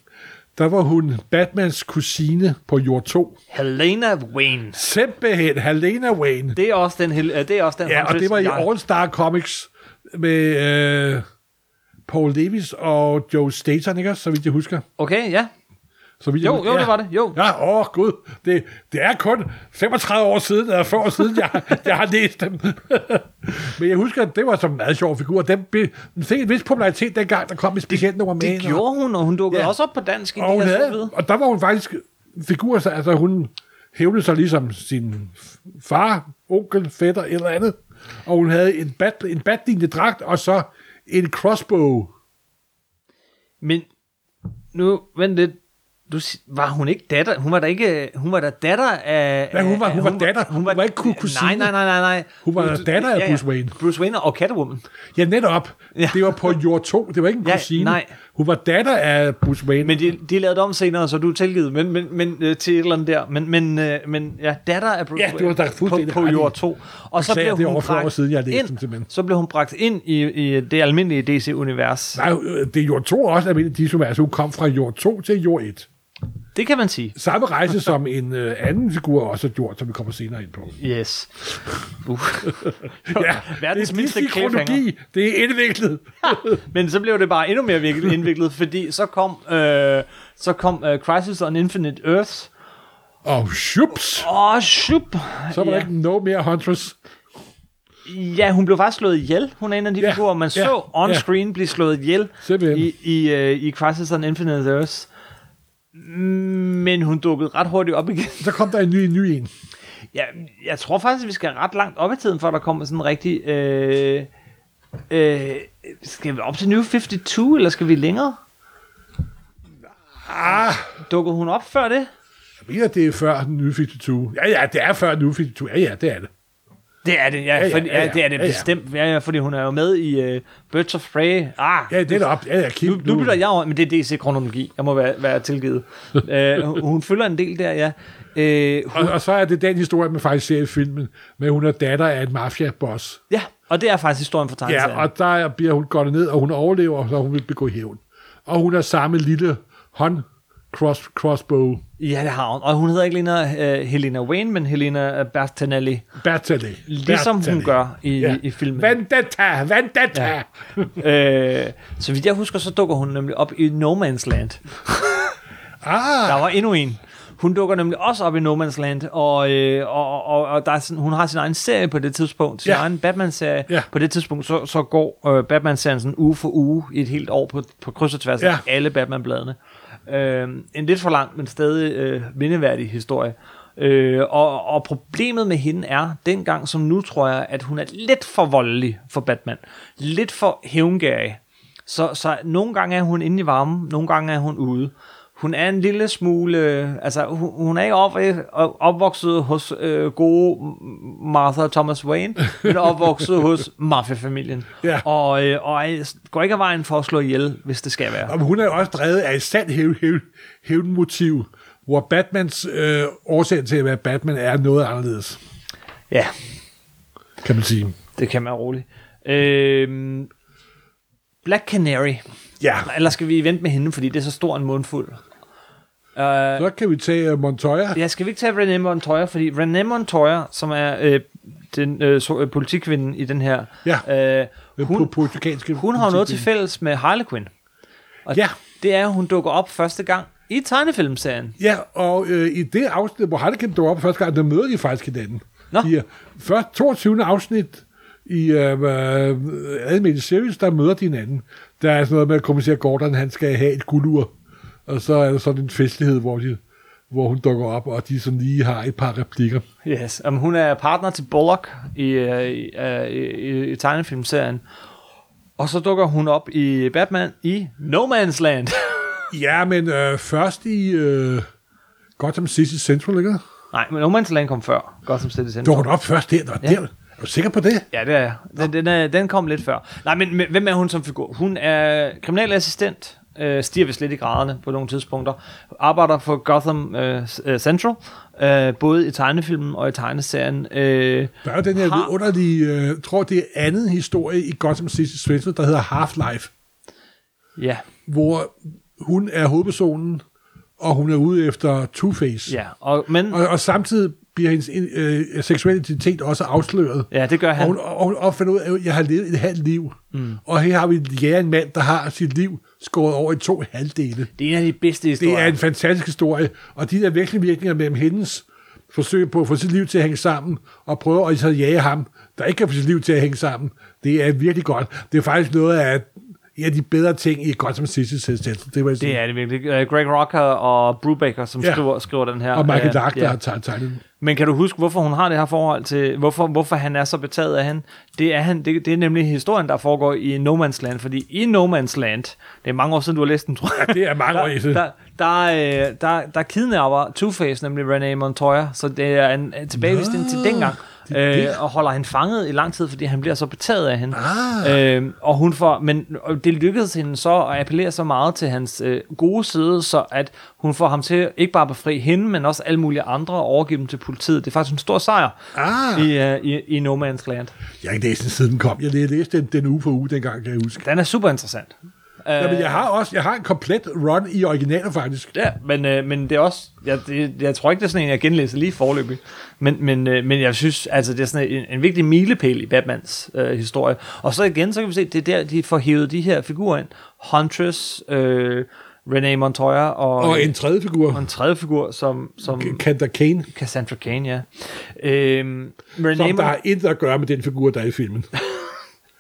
Der var hun Batmans kusine på jord 2. Helena Wayne. Simpelthen Helena Wayne. Det er også den, det er også den Ja, og det var i All Star Comics med øh, Paul Davis og Joe Staton, ikke så vidt jeg husker. Okay, ja. Så vidt Jo, jeg, jo, det var det, jo. Ja, åh gud, det, det er kun 35 år siden, eller 40 år siden, jeg, jeg har læst dem. Men jeg husker, at det var som en meget sjov figur. Den, be, den fik en vis popularitet dengang, der kom et specielt nummer med. Det gjorde hun, og hun dukkede Ja. også op på dansk i og, de havde, havde... og der var hun faktisk figur, så- altså hun hævnede sig ligesom sin far, onkel, fætter eller andet. Og hun havde en, bat, en batlignende dragt, og så en crossbow. Men nu, vent lidt. Du, var hun ikke datter? Hun var da ikke... Hun var da datter af... Ja, hun var- af- hun var datter. Hun var ikke ku- kusine. Nej, nej, nej, nej, nej. Hun var Du- datter af ja, ja. Bruce Wayne. Bruce Wayne og Catwoman. Ja, netop. Ja. Det var på jord 2. Det var ikke en Ja, kusine. nej. Hun var datter af Bruce Wayne. Men de, de lavede det om senere, så du er tilgivet, men, men, men øh, til et eller andet der. Men, men, øh, men ja, datter af Bruce Ja, det var der Wayne på, på jord 2. Og så blev hun over 40 år bragt siden, jeg ind, dem. Så blev hun bragt ind i, i det almindelige DC-univers. Nej, øh, det er jord 2 også, som altså, hun kom fra jord 2 til jord 1. Det kan man sige. Samme rejse som en øh, anden figur også har gjort, som vi kommer senere ind på. Yes. Uh. Ja, Verdens det er mindste kronologi. Det er indviklet. Men så blev det bare endnu mere indviklet, fordi så kom, øh, så kom øh, Crisis on Infinite Earths. Og shups, Åh, shup! så var der ja. ikke no mere Huntress. Ja, hun blev faktisk slået ihjel. Hun er en af de Ja, figurer, man ja, så on-screen ja. blive slået ihjel Simpelthen. i, i, øh, i Crisis on Infinite Earths. Men hun dukkede ret hurtigt op igen. Så kom der en ny, en ny en. Ja, jeg tror faktisk, at vi skal ret langt op i tiden, før der kommer sådan en rigtig... Øh, øh, skal vi op til New 52, eller skal vi længere? Ah, Dukkede hun op før det? jeg mener, det er før New 52. Ja, ja, det er før New 52. Ja, ja, det er det. Det er det, ja. Ja, ja, fordi, ja, ja, ja. det er det Ja, ja. bestemt. Ja, ja, fordi hun er jo med i uh, Birds of Prey. Ah, Ja, det er op. Ja, ja, Kim, nu, nu bytter jeg over, men det er DC-kronologi. Jeg må være, være tilgivet. uh, hun følger en del der, ja. Uh, hun, Og, og, så er det den historie, man faktisk ser i filmen, med hun er datter af en mafia-boss. ja, og det er faktisk historien for tegneserien. Ja, og der bliver hun godt ned, og hun overlever, så hun vil begå hævn. Og hun har samme lille hånd cross, crossbow ja, det har hun. Og hun hedder ikke længere uh, Helena Wayne, men Helena Bertinelli. Bertale. Ligesom hun Bertale. gør i, Ja. i, filmen. Vendetta, vendetta. Ja. Øh, så vidt jeg husker, så dukker hun nemlig op i No Man's Land. Ah, Der var endnu en. Hun dukker nemlig også op i No Man's Land, og, øh, og, og, og der er sådan, hun har sin egen serie på det tidspunkt, sin Ja. egen Batman-serie. Ja. På det tidspunkt, så, så går øh, Batman-serien sådan uge for uge i et helt år på, på kryds og tværs af Ja. alle Batman-bladene. Øh, en lidt for lang, men stadig øh, mindeværdig historie. Øh, og, og problemet med hende er, dengang som nu, tror jeg, at hun er lidt for voldelig for Batman. Lidt for hævngærig. Så, så nogle gange er hun inde i varmen, nogle gange er hun ude. Hun er en lille smule, øh, altså hun, hun er ikke op, opvokset hos øh, gode Martha Thomas Wayne, men opvokset hos mafia-familien. Ja. Og, øh, og går ikke af vejen for at slå ihjel, hvis det skal være. og hun er jo også drevet af et sandt hæv, hæv, hævnmotiv, hvor Batmans øh, årsag til at være Batman er noget anderledes, Ja, kan man sige. det kan man roligt. Øh, Black Canary. Ja, Eller skal vi vente med hende, fordi det er så stor en mundfuld? Uh, så kan vi tage uh, Montoya. Ja, skal vi ikke tage René Montoya? Fordi René Montoya, som er øh, den øh, så, øh, politikvinden i den her, Ja. øh, Hun, portugalske hun har noget til fælles med Harley Quinn. Og Ja. det er, at hun dukker op første gang I tegnefilmserien. Ja, og øh, i det afsnit, hvor Harlequin dukker op første gang, der møder de faktisk hinanden. Nå. Er først 22. afsnit i øh, øh, Animated Series, der møder de hinanden. Der er sådan noget med, at kommissær Gordon, han skal have et guldur. Og så er der sådan en festlighed, hvor, de, hvor hun dukker op, og de sådan lige har et par replikker. Yes. Um, hun er partner til Bullock i, øh, i, øh, i, i tegnefilmserien. Og så dukker hun op i Batman i No Man's Land. Ja, men øh, først i øh, Gotham City Central, ikke? Nej, men No Man's Land kom før Gotham City Central. Dukker hun op først der? Der, Ja. der. Er du sikker på det? Ja, det er jeg. Den, den, den kom lidt før. Nej, men, men hvem er hun som figur? Hun er kriminalassistent, øh, stiger vist lidt i graderne på nogle tidspunkter, arbejder for Gotham øh, øh, Central, øh, både i tegnefilmen og i tegneserien. Øh, Der er jo den her Har- underlige, øh, tror det er anden historie i Gotham City Central, der hedder Half-Life, ja, hvor hun er hovedpersonen, og hun er ude efter Two-Face. ja, og, men, Og, og samtidig bliver hendes øh, seksuelle identitet også afsløret. ja, det gør Og han. hun, og hun opfinder ud af, at jeg har levet et halvt liv. Mm. Og her har vi ja, en mand, der har sit liv skåret over i to halvdele. Det er en af de bedste historier. Det er en fantastisk historie, og de der virkninger mellem hendes forsøg på at få sit liv til at hænge sammen, og prøve at jage ham, der ikke kan få sit liv til at hænge sammen, det er virkelig godt. Det er faktisk noget af af de bedre ting i Gotham City Central. Det, var sige. Det er det virkelig. Øh, Greg Rocker og Brubaker, som Ja. skriver, skriver den her. Og Michael øh, Dark, der ja. har tegnet den. Men kan du huske, hvorfor hun har det her forhold til, hvorfor, hvorfor han er så betaget af hende? Det er, han, det, det er nemlig historien, der foregår i No Man's Land, fordi i No Man's Land, det er mange år siden, du har læst den, tror jeg. Det er mange år der, siden. der, der, øh, der, der kidnapper Two-Face, nemlig Renee Montoya, så det er en tilbagevisning til dengang, øh, og holder hende fanget i lang tid, fordi han bliver så betaget af hende. Ah. Øh, og hun får, men og det lykkedes hende så at appellere så meget til hans øh, gode side, så at hun får ham til ikke bare at befri hende, men også alle mulige andre og overgive dem til politiet. Det er faktisk en stor sejr Ah, i, øh, i, i No Man's Land. jeg har ikke læst den siden den kom. Jeg læste den, den uge for uge, dengang kan jeg huske. Den er super interessant. Ja, men jeg har også jeg har en komplet run i originaler faktisk. Ja, men, øh, men det er også, jeg, det, jeg tror ikke, det er sådan en, jeg genlæser lige forløbig. Men, men, øh, men jeg synes, altså det er sådan en, en vigtig milepæl i Batmans øh, historie. Og så igen, så kan vi se, det er der, de får hævet de her figurer ind. Huntress, øh, Renee Montoya og, Og en tredje figur, og en tredje figur, som, som Kanda Kane, Cassandra Cain, ja. Øhm, Renee som der har intet at gøre med den figur, der er i filmen.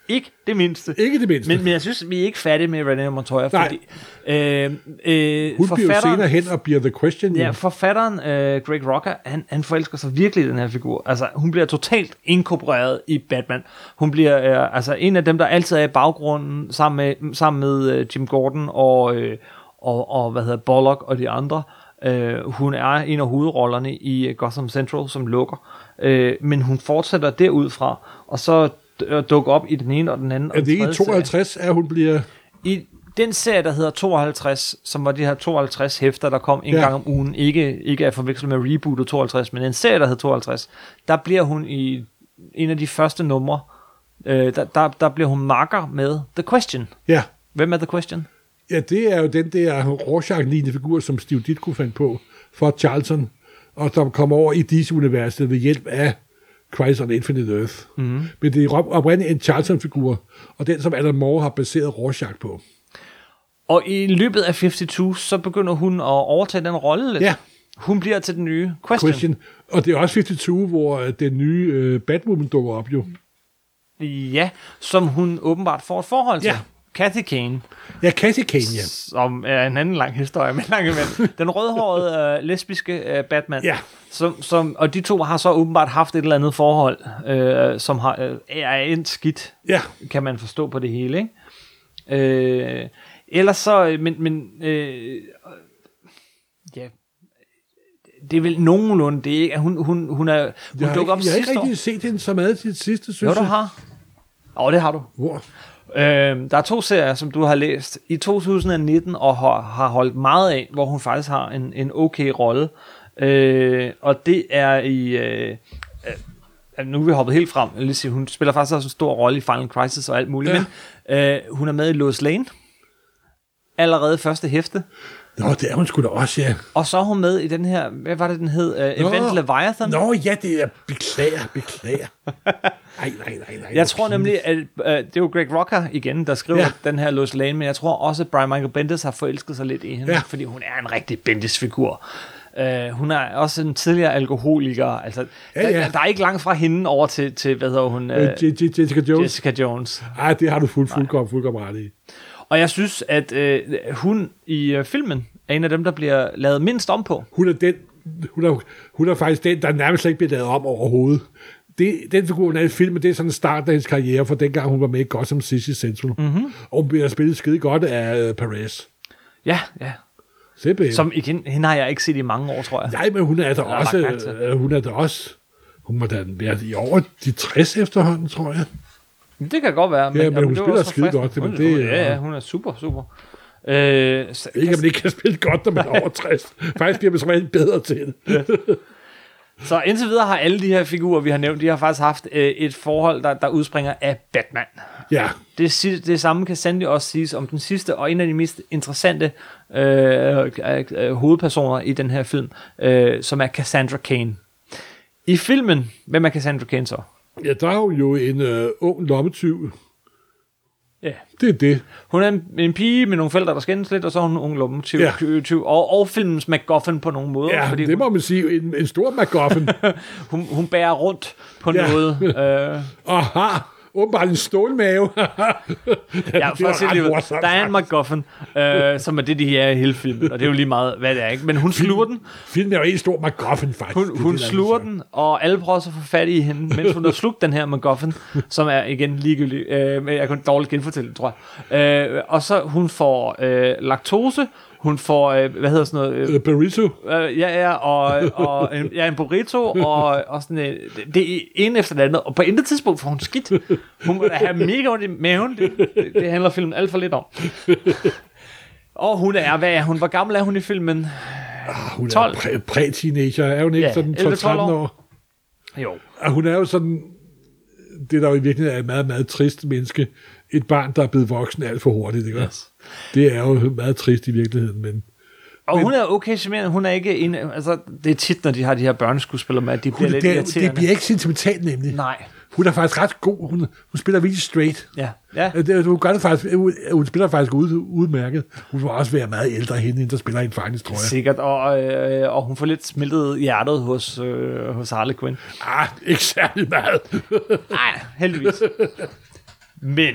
ikke det mindste. Ikke det mindste. Men, men jeg synes, vi er ikke færdige med Renee Montoya, Nej. fordi øh, øh, Hun bliver jo senere hen og bliver The Question. Ja, forfatteren øh, Greg Rocker, han, han forelsker sig virkelig i den her figur. Altså, hun bliver totalt inkorporeret i Batman. Hun bliver øh, altså en af dem, der altid er i baggrunden sammen med, sammen med øh, Jim Gordon og, øh, og, og, hvad hedder Bullock og de andre. Øh, hun er en af hovedrollerne i øh, Gotham Central, som lukker. Øh, men hun fortsætter derudfra, og så øh, dukker op i den ene og den anden. Er det i tredje serie. 52, at hun bliver... I den serie, der hedder 52, som var de her 52 hæfter, der kom en Ja. gang om ugen, ikke, ikke at forveksle med rebootet 52, men en serie, der hedder 52, der bliver hun i en af de første numre, øh, der, der, der bliver hun makker med The Question. Ja, Hvem er The Question? ja det er jo den der Rorschach-lignende figur, som Steve Ditko fandt på for Charlton, og som kom over i DC-universet ved hjælp af Crisis on Infinite Earth. Mm-hmm. Men det er op- oprindeligt en Charlton-figur, og den, som Alan Moore har baseret Rorschach på. Og i løbet af 52, så begynder hun at overtage den rolle lidt. Ja. Hun bliver til den nye Question. Question. Og det er også 52, hvor øh, den nye øh, Batwoman dukker op jo. Ja, som hun åbenbart får et forhold til. Ja. Kathy Kane. Ja, Cassie Kane, ja. som er en anden lang historie, men lang imellem. Den rødhårede øh, lesbiske øh, Batman. Ja. Som, som, og de to har så åbenbart haft et eller andet forhold, øh, som har, øh, er endt skidt, Ja, kan man forstå på det hele. Ikke? Øh, ellers så, øh, men, men øh, ja, det er vel nogenlunde det, ikke? Hun, hun, hun, er, hun jeg dukker op ikke, jeg har ikke sidste rigtig set hende så meget til det sidste, synes Jo, du jeg. har. Åh, oh, det har du. Hvor? Øh, der er to serier, som du har læst i 2019 og har, har holdt meget af, hvor hun faktisk har en, en okay rolle. Øh, og det er i... Øh, øh, nu er vi hoppet helt frem. Lige hun spiller faktisk også en stor rolle i Final Crisis og alt muligt. Ja. Men øh, hun er med i Lois Lane. Allerede første hæfte. Nå, det er hun sgu da også, ja. Og så er hun med i den her, hvad var det, den hed? Uh, Event Nå. Leviathan. Nå, ja, det er... Beklager, beklager. Nej, nej, nej, nej. Jeg tror nemlig, at uh, det er jo Greg Rocker igen, der skriver ja. Den her Lois Lane, men jeg tror også, at Brian Michael Bendis har forelsket sig lidt i hende, ja. Fordi hun er en rigtig Bendis-figur. Uh, hun er også en tidligere alkoholiker. Altså, Ja, der, ja. der er ikke langt fra hende over til, til hvad hedder hun? Uh, Jessica Jones. Jessica Jones. Ej, det har du fuld, fuldkommen, fuldkommen ret i. Og jeg synes, at øh, hun i øh, filmen er en af dem, der bliver lavet mindst om på. Hun er den, hun er, hun er faktisk den, der nærmest ikke bliver lavet om overhovedet. Det, den figur, hun er i filmen, det er sådan en start af hendes karriere, for dengang hun var med i Gotham City Central. Mm-hmm. Og hun bliver spillet skide godt af uh, Perez. Ja, ja. Simpelthen. Som igen, hende har jeg ikke set i mange år, tror jeg. Nej, men hun er der har også, øh, hun er der også, hun må da i over de 60 efterhånden, tror jeg. Det kan godt være. men hun det spiller skide godt, Hun- men det- hun- Ja, ja, hun er super, super. Øh, så, Ikke, at man ikke kan spille godt, når man er over 60. Faktisk bliver man som regel bedre til det. så indtil videre har alle de her figurer, vi har nævnt, de har faktisk haft øh, et forhold, der, der udspringer af Batman. Ja, Det, det samme kan sandelig også siges om den sidste, og en af de mest interessante øh, øh, øh, hovedpersoner i den her film, øh, som er Cassandra Cain. I filmen, hvem er Cassandra Cain så? Ja der er hun jo en øh, ung lommetyv. Ja. Det er det. Hun er en, en pige med nogle forældre, der skændes lidt, og så er hun en ung lommetyv, Ja. og, og filmens MacGuffin på nogle måder, Ja, fordi det må man sige. En, en stor MacGuffin. hun, hun bærer rundt på Ja. noget. Øh, har åbenbart en stålmave. ja, det at sige morsomt, der er en MacGuffin, øh, som er det, de her i hele filmen, og det er jo lige meget, hvad det er, ikke? Men hun sluger den, Filmen er jo en stor MacGuffin, faktisk. Hun, er hun det, er sluger den, og alle prøver så at få fat i hende, mens hun har slugt den her MacGuffin, som er igen ligegyldig. Øh, jeg kan dårligt genfortælle det, tror jeg. Øh, og så hun får øh, laktose, hun får, øh, hvad hedder sådan noget, øh, Øh, Burrito. øh, ja, ja, og, og en, ja, en burrito, og, og sådan øh, det, er en efter det andet, og på intet tidspunkt får hun skidt. Hun må have mega ondt i maven, det, det, det handler filmen alt for lidt om. Og hun er, hvad er hun? Hvor gammel er hun i filmen? Hun 12. er præ- præ-teenager. Er hun ikke Ja, sådan 11-12 12-13 år. år? Jo. Og hun er jo sådan... Det der jo i virkeligheden er et meget, meget trist menneske. Et barn, der er blevet voksen alt for hurtigt. Ikke? Yes. Det er jo meget trist i virkeligheden, men... Og hun er okay charmerende. Hun er ikke en... Altså, det er tit, når de har de her børneskuespillere med, at de bliver Hun, lidt det, irriterende. det bliver ikke sentimentalt, nemlig. Nej. Hun er faktisk ret god. Hun, hun spiller virkelig straight. Ja. ja. Øh, Det, hun, gør det faktisk, hun, hun spiller faktisk ud, udmærket. Hun må også være meget ældre end hende, end der spiller hende faktisk, tror jeg. Sikkert, og, øh, og hun får lidt smeltet hjertet hos, øh, hos Harley Quinn. Ah, ikke særlig meget. Nej, heldigvis. Men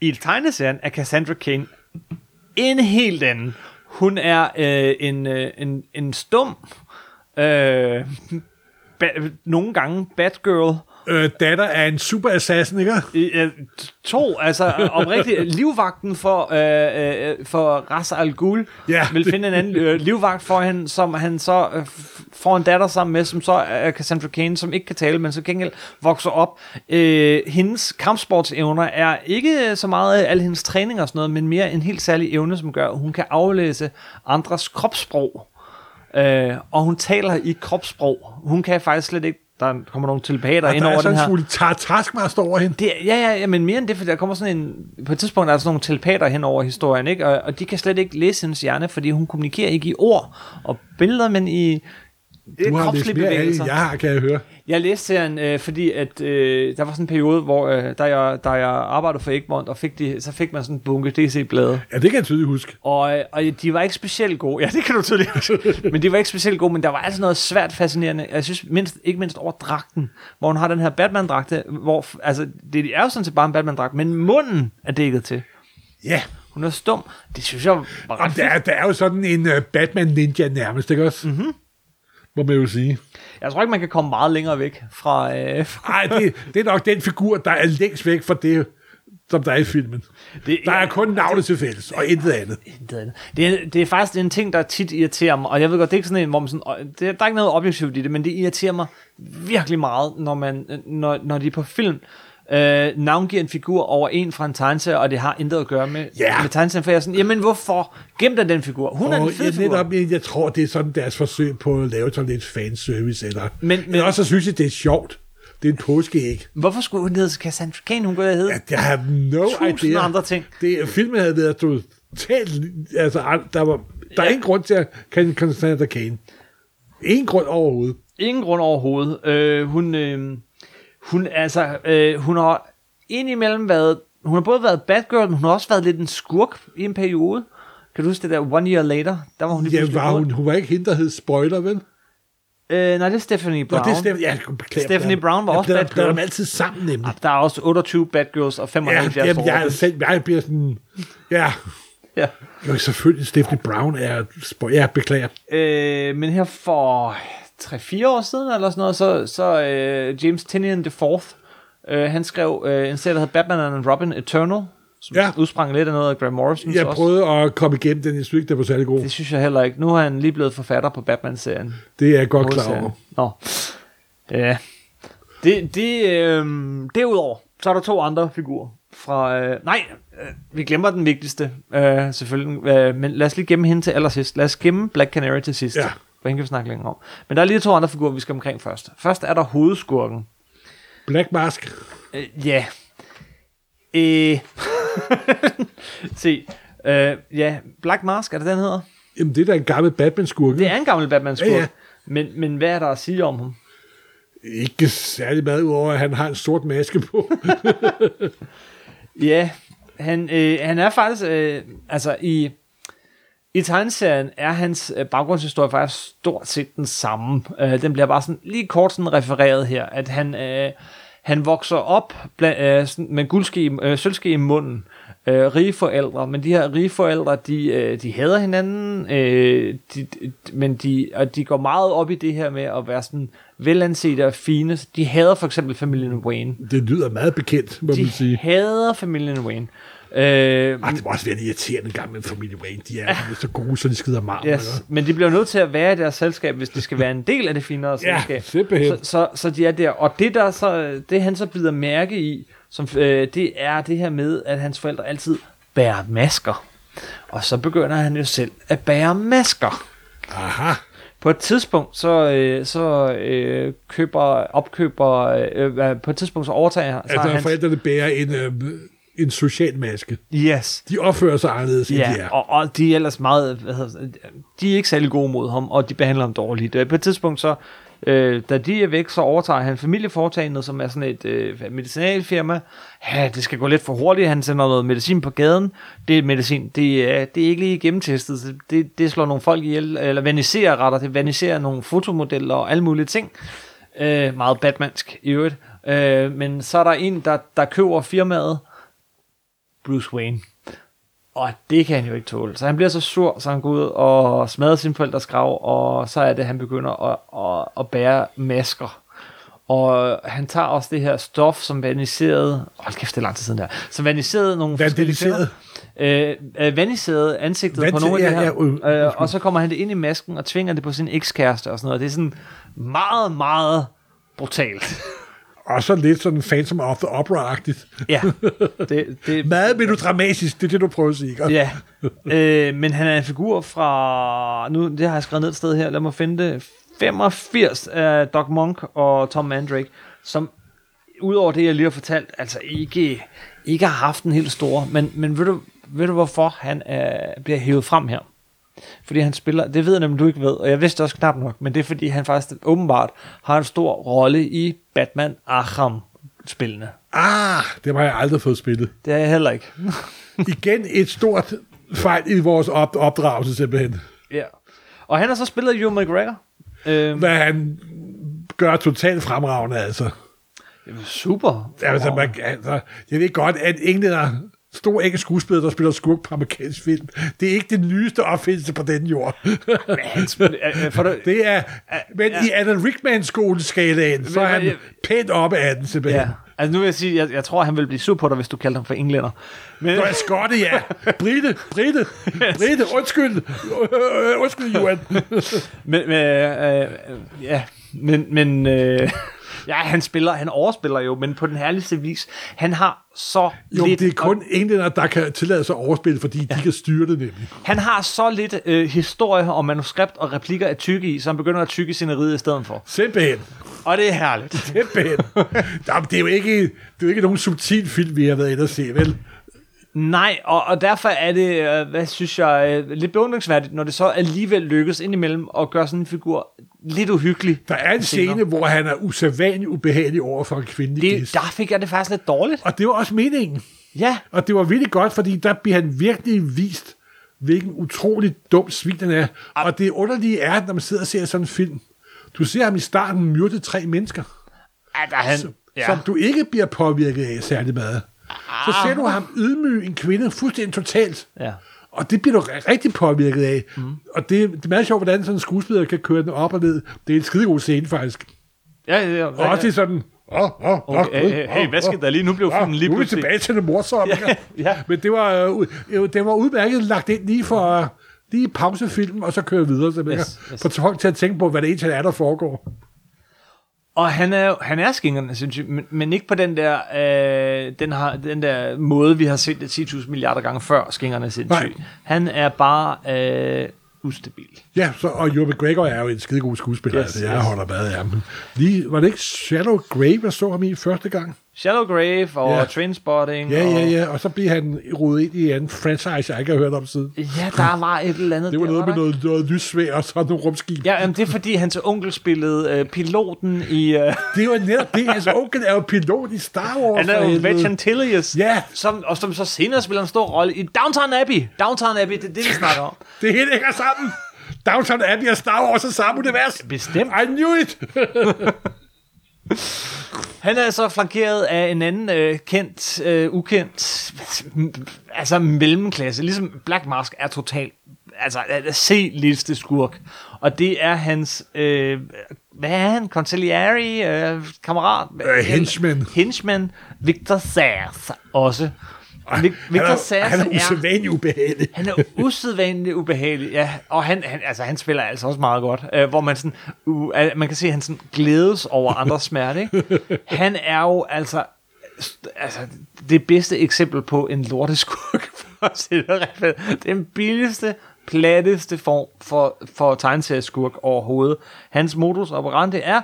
i tegneserien er Cassandra Cain en helt anden. Hun er øh, en, øh, en, en stum, øh, ba- nogle gange Batgirl, øh, datter af en super assassin, ikke? I, øh, to, altså oprigtigt, livvagten for, øh, øh, for Ras Al Ghul Ja. vil finde en anden øh, livvagt for hende, som han så øh, får en datter sammen med, som så er Cassandra Cain, som ikke kan tale, men så gengæld vokser op. Øh, hendes kampsportsevner er ikke så meget af al hendes træning og sådan noget, men mere en helt særlig evne, som gør, at hun kan aflæse andres kropssprog. Øh, og hun taler i kropssprog. Hun kan faktisk slet ikke, der kommer nogle telepater ind der er over sådan den en her. smule tar- taskmaster over hende. Det, ja, ja, ja, men mere end det, for der kommer sådan en... På et tidspunkt er der sådan nogle telepater hen over historien, ikke? Og, og de kan slet ikke læse hendes hjerne, fordi hun kommunikerer ikke i ord og billeder, men i Du har kropslige mere af jeg har, kan jeg høre. Jeg læste serien, øh, fordi at, øh, der var sådan en periode, hvor øh, da, jeg, da jeg arbejdede for Egmont, og fik de, så fik man sådan en bunke DC-blade. Ja, det kan jeg tydeligt huske. Og, øh, og de var ikke specielt gode. Ja, det kan du tydeligt huske. Men de var ikke specielt gode, men der var altså noget svært fascinerende. Jeg synes mindst, ikke mindst over dragten, hvor hun har den her Batman-dragte, hvor, altså, det er jo sådan set bare en Batman-dragt, men munden er dækket til. Ja, Hun er stum. Det synes jeg var ret der, fedt. er- der er jo sådan en uh, Batman-ninja nærmest, ikke også? Mm-hmm. Må man jo sige. Jeg tror ikke, man kan komme meget længere væk fra... Øh, fra Nej, det, det er nok den figur, der er længst væk fra det, som der er i filmen. Det- der er kun navnet til fælles, og intet andet. intet andet. det, er, det er faktisk en ting, der tit irriterer mig, og jeg ved godt, det er ikke sådan en, hvor man sådan, det, der er ikke noget objektivt i det, men det irriterer mig virkelig meget, når, man, når, når de på film øh, navngiver en figur over en fra en tegneserie, og det har intet at gøre med, Ja. med tegneserien, for jeg er sådan, jamen hvorfor? Gem da den figur. Hun er en Og fed jeg, figur. netop, jeg, jeg tror, det er sådan deres forsøg på at lave sådan lidt fanservice. Eller, Men- men, men- også så synes jeg, det er sjovt. Det er en påskeæg. Hvorfor skulle hun hedde Cassandra Cain? Hun kunne have heddet At jeg har no tusind idea. andre ting. Det, filmen havde været totalt... Altså, al- der var Der er ingen grund til at kalde Cassandra Kane. Ingen grund overhovedet. Ingen grund overhovedet. Øh, hun, øh, hun, altså, øh, hun har indimellem været, hun har både været Batgirl, men hun har også været lidt en skurk i en periode. Kan du huske det der One Year Later? Der var hun lige Ja, var hun, hun var ikke hende, der hed Spoiler, vel? Øh, nej, det er Stephanie Nå, Brown. det er Stephanie, ja, jeg beklager. Stephanie Brown var jeg også Batgirl. blader dem altid sammen, nemlig. Der er også 28 Batgirls og Ja, 75 jamen, jeg, selv, jeg bliver sådan... Ja, Ja. jo, selvfølgelig, Stephanie Brown er... Jeg beklager. Øh, men her for 3-4 år siden, eller sådan noget, så, så øh, James Tinian the Fourth, øh, han skrev øh, en serie, der hed Batman and Robin Eternal, som Ja. udsprang lidt af noget af Graham Morrison. Jeg prøvede at komme igennem den, jeg synes ikke, det var særlig god. Det synes jeg heller ikke. Nu er han lige blevet forfatter på Batman-serien. Det er jeg godt klar over. Nå. Ja. Det, det, øh, derudover, så er der to andre figurer fra... Øh, nej, øh, vi glemmer den vigtigste, øh, selvfølgelig. Øh, men lad os lige gemme hende til allersidst. Lad os gemme Black Canary til sidst. Ja. For hende kan vi snakke længere om. Men der er lige to andre figurer, vi skal omkring først. Først er der hovedskurken. Black Mask. Øh, ja. Øh. Se. Øh, ja, Black Mask, er det den hedder? Jamen, det er da en gammel Batman-skurk. Det er en gammel Batman-skurk. Ja, ja. Men, men hvad er der at sige om ham? Ikke særlig meget, udover at han har en sort maske på. Ja, han, øh, han er faktisk, øh, altså i, i tegneserien er hans øh, baggrundshistorie faktisk stort set den samme. Øh, den bliver bare sådan lige kort sådan refereret her, at han, øh, han vokser op bland, øh, med guldske, i- øh, sølvske i munden, øh, rige forældre, men de her rige forældre, de, øh, de hader hinanden, øh, de, de, men de, og de går meget op i det her med at være sådan velansete og fine. De hader for eksempel familien Wayne. Det lyder meget bekendt, må De man sige. hader familien Wayne. Øh, Ej, det må også være en irriterende gang med familie Wayne. De er så gode, så de skider marm. yes. Men de bliver nødt til at være i deres selskab, hvis de skal være en del af det finere Ja, selskab. Så, så, så de er der. Og det, der så, det han så bider mærke i, som, øh, det er det her med, at hans forældre altid bærer masker. Og så begynder han jo selv at bære masker. Aha. På et tidspunkt, så, øh, så øh, køber, opkøber, øh, øh, på et tidspunkt så overtager så Altså, har hans, forældrene bærer en, øh, en social maske. Yes. De opfører sig anderledes, end de Ja, er. og, og de er ellers meget, hvad hedder, de er ikke særlig gode mod ham, og de behandler ham dårligt. Øh, På et tidspunkt så, øh, da de er væk, så overtager han familieforetagendet, som er sådan et øh, medicinalfirma. Ja, det skal gå lidt for hurtigt, han sender noget medicin på gaden. Det er medicin, det er, det er ikke lige gennemtestet. Det, det slår nogle folk ihjel, eller vaniserer retter, det vaniserer nogle fotomodeller og alle mulige ting. Øh, meget batmansk i øvrigt. Øh, men så er der en, der, der køber firmaet, Bruce Wayne. Og det kan han jo ikke tåle. Så han bliver så sur, så han går ud og smadrer sin forældres grav, og så er det, at han begynder at, at, at bære masker. Og han tager også det her stof, som vaniserede... Hold kæft, det er lang tid siden der. Som vaniserede nogle Vandaliseret? Øh, øh, vaniserede ansigtet Vand- på nogle af ja, de her. ja, u- øh, og så kommer han det ind i masken og tvinger det på sin ekskæreste og sådan noget. Det er sådan meget, meget brutalt. Og så lidt sådan Phantom of the Opera-agtigt. ja, det, det, Meget melodramatisk, det er det, du prøver at sige. Ikke? Ja, øh, men han er en figur fra, nu det har jeg skrevet ned et sted her, lad mig finde det, 85 af Doc Monk og Tom Mandrake, som udover det, jeg lige har fortalt, altså ikke, ikke har haft en helt stor, men, men ved, du, ved du, hvorfor han er, bliver hævet frem her? Fordi han spiller, det ved jeg nemlig, du ikke ved, og jeg vidste også knap nok, men det er fordi, han faktisk åbenbart har en stor rolle i Batman Arkham-spillene. Ah, det har jeg aldrig fået spillet. Det er jeg heller ikke. Igen et stort fejl i vores op- opdragelse simpelthen. ja. Og han har så spillet Hugh McGregor. Øh, Hvad han gør totalt fremragende, altså. Super. altså, man, altså jeg ved godt, at englænder stor ikke skuespiller, der spiller skurk på amerikansk film. Det er ikke det nyeste opfindelse på den jord. Han spil- øh, for det, det er, men i Alan Rickman skoleskalaen, så er han jeg- pænt oppe af den simpelthen. ja. Altså nu vil jeg sige, jeg, jeg tror, han vil blive sur på dig, hvis du kalder ham for englænder. Men, Du er skotte, ja. Britte, Britte, Britte, undskyld. Øh, øh, undskyld, Johan. men, men øh, øh, ja, men, men øh, ja, han spiller, han overspiller jo, men på den herligste vis. Han har så Jo, lidt... det er kun englænder, der kan tillade sig at overspille, fordi de kan styre det nemlig. Han har så lidt øh, historie og manuskript og replikker at tykke i, så han begynder at tykke i sceneriet i stedet for. Simpelthen. Og det er herligt. Simpelthen. Jamen, det, er jo ikke, det er jo ikke nogen subtil film, vi har været inde og se, vel? Nej, og, og derfor er det, øh, hvad synes jeg, øh, lidt beundringsværdigt, når det så alligevel lykkes indimellem at gøre sådan en figur lidt uhyggelig. Der er en scene, hvor han er usædvanligt ubehagelig over for en kvindelig Det, gæst. der fik jeg det faktisk lidt dårligt. Og det var også meningen. Ja, Og det var virkelig godt, fordi der bliver han virkelig vist, hvilken utrolig dum svin han er. Og det underlige er, når man sidder og ser sådan en film, du ser ham i starten myrde tre mennesker, at han... ja. som du ikke bliver påvirket af særlig meget. Så ser du ham ydmyge en kvinde fuldstændig totalt. Ja. Og det bliver du ri- rigtig påvirket af. Mm. Og det, det er meget sjovt, hvordan sådan en skuespiller kan køre den op og ned. Det er en skidegod scene, faktisk. Ja, ja, ja. Og også er sådan... Åh, åh, åh, Okay, hey, hey, hvad åh. der lige? Nu blev filmen lige nu er vi pludselig- tilbage til det morsomme. Ja, ja. Men det var, øh, det var udmærket lagt ind lige for øh, lige pause filmen, og så køre videre. Så Yes, yes. For folk til at tænke på, hvad det egentlig er, der foregår. Og han er, han er skingerne, synes jeg, men, men ikke på den der, øh, den, har, den der måde, vi har set det 10.000 milliarder gange før, skingerne er sindssyg. Nej. Han er bare øh, ustabil. Ja, så, og Joe McGregor er jo en skidegod skuespiller. Yes, altså, jeg yes. holder meget af ham. Lige, var det ikke Shadow Grave, jeg så ham i første gang? Shallow Grave og Ja. Trainspotting. Ja, ja, ja. Og så bliver han rodet ind i en franchise, jeg ikke har hørt om siden. Ja, der var et eller andet. Det var noget med der ikke? noget, noget lyssvær og sådan nogle rumskib. Ja, jamen, det er fordi, hans onkel spillede øh, piloten i... Øh, Det var netop det. Hans onkel er jo pilot i Star Wars. han er jo. Veg Antilles, Ja. som, og som så senere spiller en stor rolle i Downtown Abbey. Downtown Abbey, det er det, vi snakker om. Det hele hænger sammen. Downtown Abbey og Star Wars er samme univers. Bestemt. I knew it. Han er så flankeret af en anden øh, kendt, øh, ukendt, altså mellemklasse. Ligesom Black Mask er totalt, altså C-liste skurk. Og det er hans, øh, hvad er han, consigliere, øh, kammerat? Øh, henchman. Henchman, Victor Sass også. Vic- Han Victor er, Sass han er usædvanligt ubehagelig. Han er usædvanligt ubehagelig, ja. Og han, han, altså, han spiller altså også meget godt. Øh, hvor man sådan, uh, man kan se, at han sådan glædes over andres smerte, ikke? Han er jo altså, altså det bedste eksempel på en lorteskurk, for at sige det. Den billigste, platteste form for, for tegneserieskurk overhovedet. Hans modus operandi er,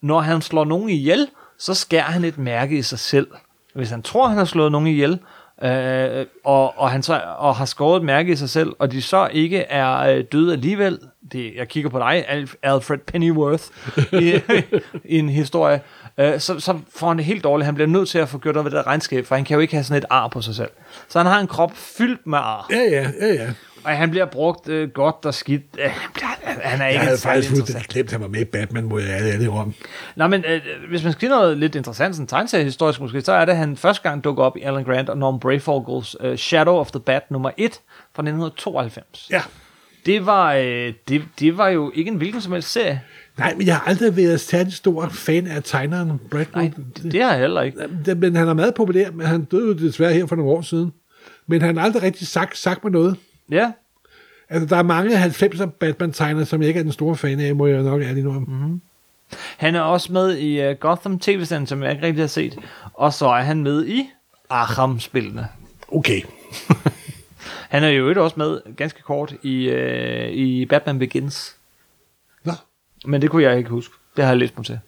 når han slår nogen ihjel, så skærer han et mærke i sig selv. Hvis han tror, han har slået nogen ihjel, øh, og, og han så og har skåret et mærke i sig selv, og de så ikke er øh, døde alligevel, det, jeg kigger på dig, Alfred Pennyworth, i, i en historie, øh, så, så får han det helt dårligt. Han bliver nødt til at få gjort noget ved det regnskab, for han kan jo ikke have sådan et ar på sig selv. Så han har en krop fyldt med ar, Ja, ja, ja, ja. og han bliver brugt øh, godt og skidt. Øh, han, bliver, han er Jeg ikke havde særlig faktisk fuldstændig glemt, at han var med i Batman, må jeg ærligt om. Nå, men øh, hvis man skal noget lidt interessant, sådan tegneseriehistorisk måske, så er det, at han første gang dukker op i Alan Grant og Norm Brayfogels øh, Shadow of the Bat nummer 1 fra 1992. Ja. Det var, øh, det, det var jo ikke en hvilken som helst serie. Nej, men jeg har aldrig været særlig stor fan af tegneren Brackwood. Nej, det, det har jeg heller ikke. Det- Men han er meget populær, men han døde jo desværre her for nogle år siden. Men han har aldrig rigtig sagt, sagt mig noget. Ja, Altså, der er mange 90'er Batman-tegnere, som jeg ikke er den store fan af, må jeg nok ærligt nu om. Mm. han er også med i uh, Gotham tv-serien, som jeg ikke rigtig har set. Og så er han med i Arkham-spillene. Okay. Han er jo også med ganske kort i, uh, i Batman Begins. Men det kunne jeg ikke huske. Det har jeg læst mig til.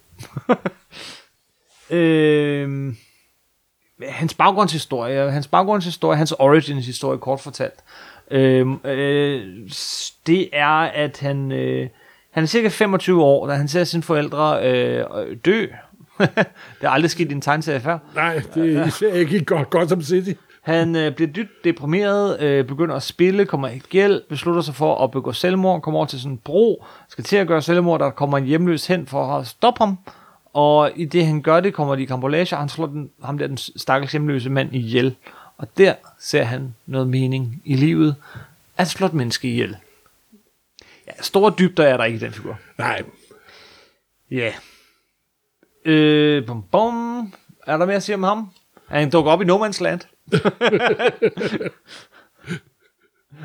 øhm, hans baggrundshistorie, hans baggrundshistorie, hans origins historie, kort fortalt. Øh, s- det er, at han, øh, han er cirka 25 år, da han ser sine forældre øh, dø. det er aldrig sket i en tegneserie før. Nej, det er især ikke godt, godt som City. Han øh, bliver dybt deprimeret, øh, begynder at spille, kommer i gæld, beslutter sig for at begå selvmord, kommer over til sådan en bro, skal til at gøre selvmord, der kommer en hjemløs hen for at stoppe ham, og i det han gør det, kommer de i kampolage, og han slår den, ham der den stakkels hjemløse mand ihjel. Og der ser han noget mening i livet, at slå et menneske ihjel. Ja, store dybder er der ikke i den figur. Nej, Ja. Yeah. Øh, bum, bum. Er der mere at sige om ham? Han dukker op i No Man's Land.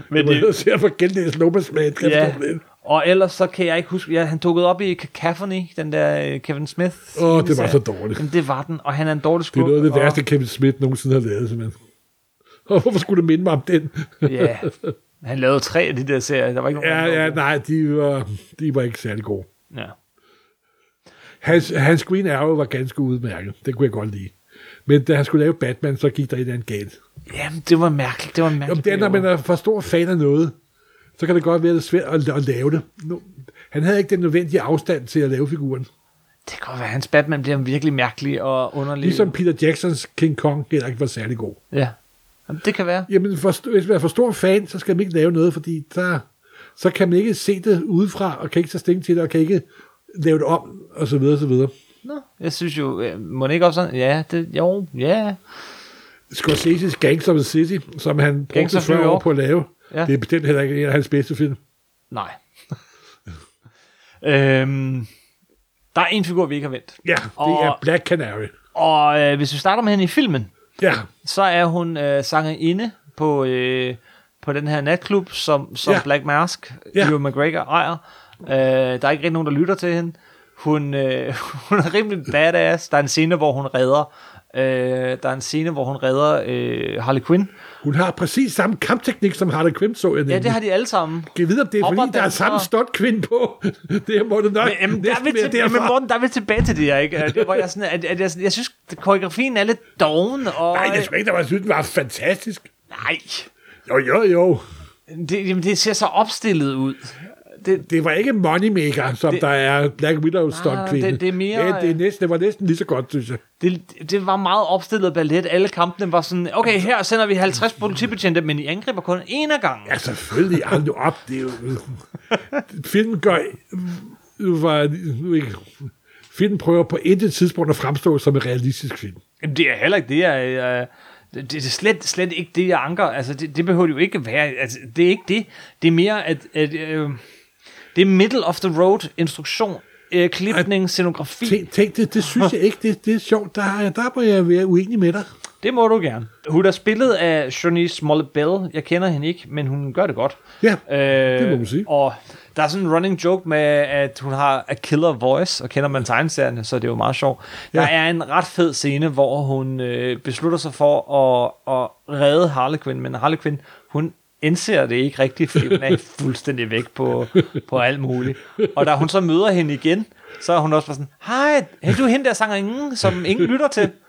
Men det det, var ser for genlæst Lopez med et ja, og ellers så kan jeg ikke huske, ja, han dukkede op i Cacophony, den der øh, Kevin Smith. Åh, det var så dårligt. Jamen, det var den, og han er en dårlig Det skurk. er noget af det og- værste, Kevin Smith nogensinde har lavet, simpelthen. Og hvorfor skulle det minde mig om den? Ja, han lavede tre af de der serier, der var ikke nogen, Ja, ja, nej, de var, de var ikke særlig gode. gode. ja. Hans, hans Green Arrow var ganske udmærket. Det kunne jeg godt lide. Men da han skulle lave Batman, så gik der et eller andet galt. Jamen, det var mærkeligt. Det var mærkeligt. det er, når man er for stor fan af noget, så kan det godt være lidt svært at, at lave det. Nu, han havde ikke den nødvendige afstand til at lave figuren. Det kan godt være, at hans Batman bliver virkelig mærkelig og underlig. Ligesom Peter Jacksons King Kong heller ikke var særlig god. Ja. Jamen, det kan være. Jamen, for, hvis man er for stor fan, så skal man ikke lave noget, fordi der, så kan man ikke se det udefra, og kan ikke tage stilling til det, og kan ikke lave det om, og så videre, og så videre. Nå, jeg synes jo, øh, må det ikke også sådan? Ja, det, jo, ja. Scorsese's Gangs of the City, som han Gangs brugte of New 40 år på at lave, Ja. ja. det er bestemt heller ikke en af hans bedste film. Nej. øhm, der er en figur, vi ikke har vendt. Ja, det Og- er Black Canary. Og øh, hvis vi starter med hende i filmen, Ja, så er hun øh, sangerinde på, øh, på den her natklub, som, som Ja. Black Mask, Ja. Ewan McGregor, ejer. Øh, der er ikke rigtig nogen, der lytter til hende. Hun, øh, hun er rimelig badass. Der er en scene, hvor hun redder øh, der er en scene, hvor hun redder øh, Harley Quinn. hun har præcis samme kampteknik, som Harley Quinn så jeg Ja, nemlig. det har de alle sammen. Kan jeg vide, om det er, Hopper fordi der er samme stunt-kvinde på? det må det nok Men, jamen, der er vi næsten til, derfra. Morten, der er vi tilbage til det her, ikke? Det, hvor jeg, sådan, at, at jeg, jeg synes, at koreografien er lidt doven, og... Nej, det tror ikke, der var, jeg synes, det var fantastisk. Nej, Jo, jo, jo. det, jamen, det ser så opstillet ud. Det, Det var ikke Moneymaker, som Det- der er Black Widow stunt-kvinde. det- det er mere, Ja, det, er næsten, det var næsten lige så godt, synes jeg. det, det var meget opstillet ballet. Alle kampene var sådan, okay, her sender vi 50 politibetjente, men I angriber kun en af gangen. Ja, selvfølgelig. Hold nu op. Det er jo... Filmen gør... Nu var, nu ikke, filmen prøver på intet tidspunkt at fremstå som en realistisk film. Det er heller ikke det, jeg... Øh, det, det er slet, slet ikke det, jeg anker. Altså, det, det behøver jo ikke være. Altså, det er ikke det. Det er mere, at... at øh, det er middle of the road instruktion, øh, klipning, scenografi. Tænk, tænk det, det synes jeg ikke, det, det er sjovt. Der, er- der må jeg være uenig med dig. Det må du gerne. Hun er spillet af Journey Smollett Bell. Jeg kender hende ikke, men hun gør det godt. Ja, Øh, det må man sige. Og der er sådan en running joke med, at hun har a killer voice, og kender man tegneserierne, så det er jo meget sjovt. Der Ja. er en ret fed scene, hvor hun øh, beslutter sig for at, at redde Harley Quinn, men Harley Quinn, hun indser det ikke rigtigt, fordi hun er fuldstændig væk på, på alt muligt. Og da hun så møder hende igen, så er hun også bare sådan, hej, hey, du er hende der sangerinde, som ingen lytter til.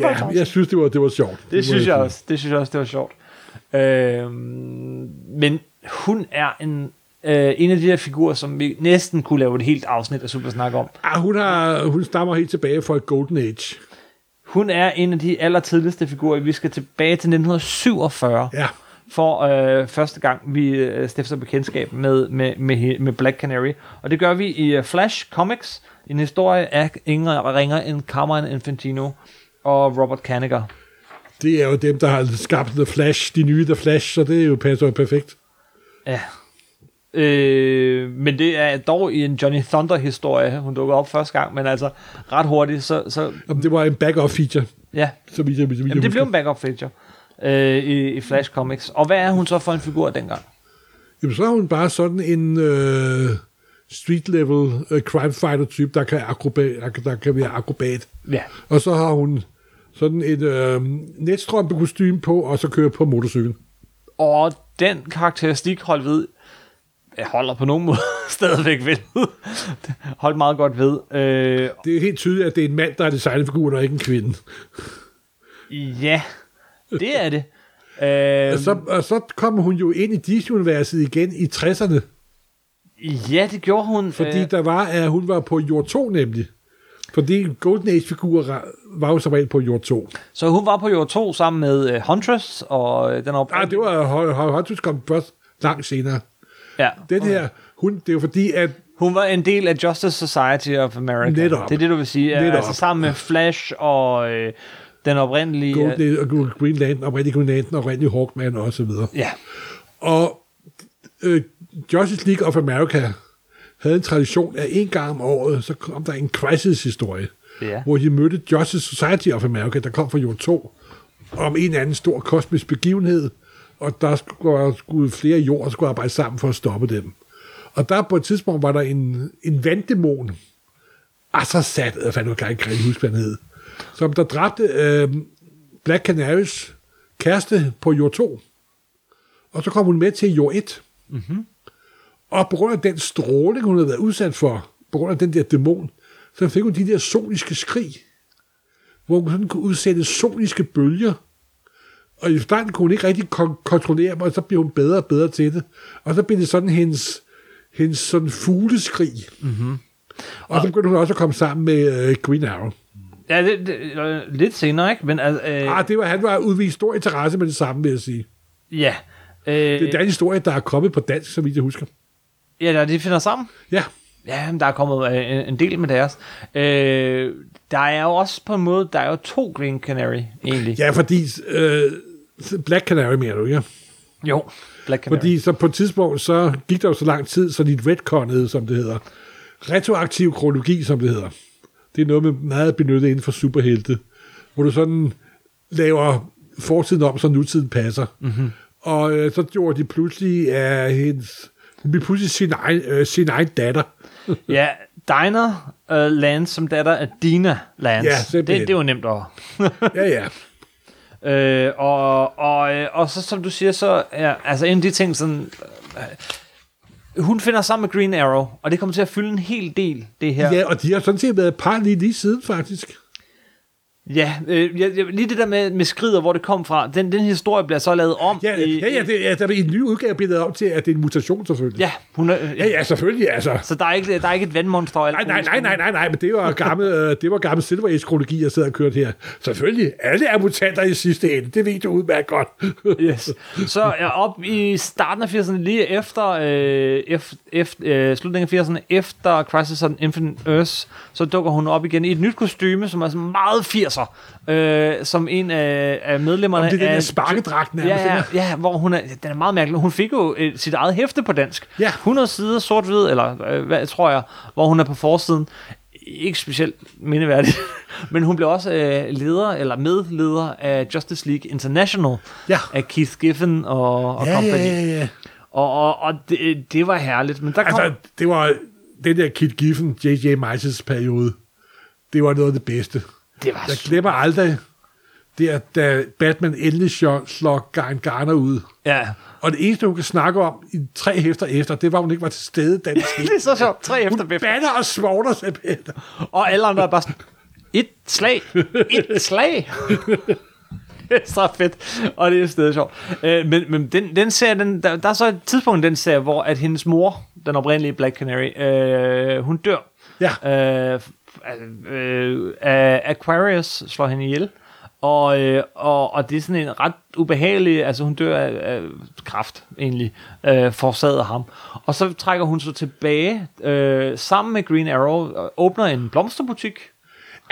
Ja, jeg synes, det var, det var sjovt. Det synes jeg også. Det synes jeg også, det var sjovt. Øhm, men hun er en, øh, en af de her figurer, som vi næsten kunne lave et helt afsnit af Supersnak om. Ah, hun, har, hun stammer helt tilbage fra Golden Age. Hun er en af de allertidligste figurer. Vi skal tilbage til 1947. Ja. For øh, første gang, vi øh, stifter bekendtskab med, med, med, med Black Canary. Og det gør vi i uh, Flash Comics, en historie af ingen ringer end Carmine Infantino og Robert Kanigher. Det er jo dem, der har skabt The Flash, de nye The Flash, så det er jo passer perfekt. Ja. Øh, men det er dog i en Johnny Thunder-historie, hun dukker op første gang, men altså ret hurtigt, så, så Om det var en backup feature, ja. så vidt så vidt jeg Jamen, det blev en backup feature øh, i, i Flash Comics. Og hvad er hun så for en figur dengang? Jamen, så er hun bare sådan en øh, street-level uh, crime fighter-type, der kan, akrobat, der kan være akrobat. Ja. Og så har hun sådan et øh, netstrømpekostyme på, og så kører på motorcyklen. Og den karakteristik holdt ved, holder på nogen måde stadigvæk ved. holdt meget godt ved. Øh, Det er helt tydeligt, at det er en mand, der er designet figuren, og ikke en kvinde. ja, det er det. Øh, Og så, og så kommer hun jo ind i DC-universet igen i 60'erne, ja, det gjorde hun. fordi øh, der var, at hun var på jord 2 nemlig. Fordi Golden Age-figurer var jo som regel på jord 2. så hun var på jord 2 sammen med øh, Huntress, og øh, den op. Ah, det var Huntress kom først langt senere. Ja. Den her, hun, det er jo fordi, at Hun var en del af Justice Society of America. Netop. Det er det, du vil sige. Netop. Altså sammen med Flash og øh, den oprindelige... øh, Golden Age, og Green Lantern, og Green Lantern, og Randy Hawkman og så videre. ja. Og øh, Justice League of America havde en tradition, at en gang om året, så kom der en crisis-historie, Ja. hvor de mødte Justice Society of America, der kom fra jord 2, om en eller anden stor kosmisk begivenhed, og der skulle, skulle flere jord skulle arbejde sammen for at stoppe dem. Og der på et tidspunkt var der en, en vanddæmon, Azarat, jeg fandt kan ikke huske, hvad han hed, som der dræbte øh, Black Canaries kæreste på jord 2. Og så kom hun med til jord 1. Mm-hmm. Og på grund af den stråling, hun havde været udsat for, på grund af den der dæmon, så fik hun de der soniske skrig, hvor hun sådan kunne udsætte soniske bølger. Og i starten kunne hun ikke rigtig kon- kontrollere dem, og så blev hun bedre og bedre til det. Og så blev det sådan hendes, hendes sådan fugleskrig. Mm-hmm. Og så begyndte hun også at komme sammen med øh, Green Arrow. Ja, det, det, øh, lidt senere, ikke? Men altså, øh, Ah, det var, han var udvist stor interesse med det samme, vil jeg sige. ja. Øh, Det er den historie, der er kommet på dansk, så vidt jeg husker. ja, da de finder sammen. Ja, Ja, men der er kommet øh, en del med deres. Øh, der er jo også på en måde, der er jo to Green Canary, egentlig. ja fordi øh, Black Canary mener du, ja? Jo, Black Canary. Fordi så på et tidspunkt, så gik der jo så lang tid, så de retconnede, som det hedder. Retroaktiv kronologi, som det hedder. Det er noget med meget benyttet inden for superhelte, hvor du sådan laver fortiden om, så nutiden passer. Mm-hmm. Og øh, så gjorde de pludselig af hendes... Hun blev pludselig sin egen, øh, sin egen datter. Ja, Diner uh, Lance som datter af Dina Lance. Ja, det, simpelthen. det er jo nemt over. Ja, ja øh, og, og, øh, og så som du siger, så er altså en af de ting sådan... Øh, hun finder sammen med Green Arrow, og det kommer til at fylde en hel del, det her. Ja, og de har sådan set været et par lige, lige siden, faktisk. Ja, øh, ja, ja, lige det der med, med skrider, hvor det kom fra, den, den historie bliver så lavet om. Ja, i, ja, ja, det, ja der er en ny udgave blevet lavet om til, at det er en mutation, selvfølgelig. ja, hun er, ja, ja selvfølgelig, altså. Så der er ikke, der er ikke et vandmonster? alt Nej, nej, nej, nej, nej, nej, men det var gammel, øh, det var gammel Silver Age-kronologi, jeg sidder og kørt her. Selvfølgelig, alle er mutanter i sidste ende, det ved du udmærket godt. Yes. Så ja, op i starten af 80'erne, lige efter, øh, efter, efter øh, slutningen af 80'erne, efter Crisis on Infinite Earth, så dukker hun op igen i et nyt kostyme, som er sådan meget 80'er, øh, som en af, af medlemmerne Om det er den af... sparkedragt nærmest, Ja, ja, ja, hvor hun er, den er meget mærkelig. Hun fik jo øh, sit eget hæfte på dansk. Ja. 100 sider sort-hvid, eller øh, hvad tror jeg, hvor hun er på forsiden. Ikke specielt mindeværdigt. Men hun blev også øh, leder, eller medleder af Justice League International Ja. af Keith Giffen og, og Ja, company. ja, ja, ja. Og, og, og det, det var herligt. Men der kom, Altså, det var den der Kit Giffen, J.J. Mices periode. Det var noget af det bedste. Det var Jeg su- glemmer aldrig, det er, da Batman endelig slår, Garn Garner ud. Ja, Og det eneste, hun kan snakke om i tre hæfter efter, det var, hun ikke var til stede, da det er så sjovt. Tre efter Hun batter og svogner simpelthen. Og alle andre er bare sådan, et slag, et slag. det er så fedt, og det er stadig sjovt. Øh, men men den, den serie, den, der, der er så et tidspunkt i den serie, hvor at hendes mor, den oprindelige Black Canary, øh, hun dør. Ja. Øh, øh, øh, Aquarius slår hende ihjel. Og, øh, og, og det er sådan en ret ubehagelig, altså hun dør af, af kraft egentlig, øh, forårsaget af ham. Og så trækker hun sig tilbage øh, sammen med Green Arrow, og åbner en blomsterbutik,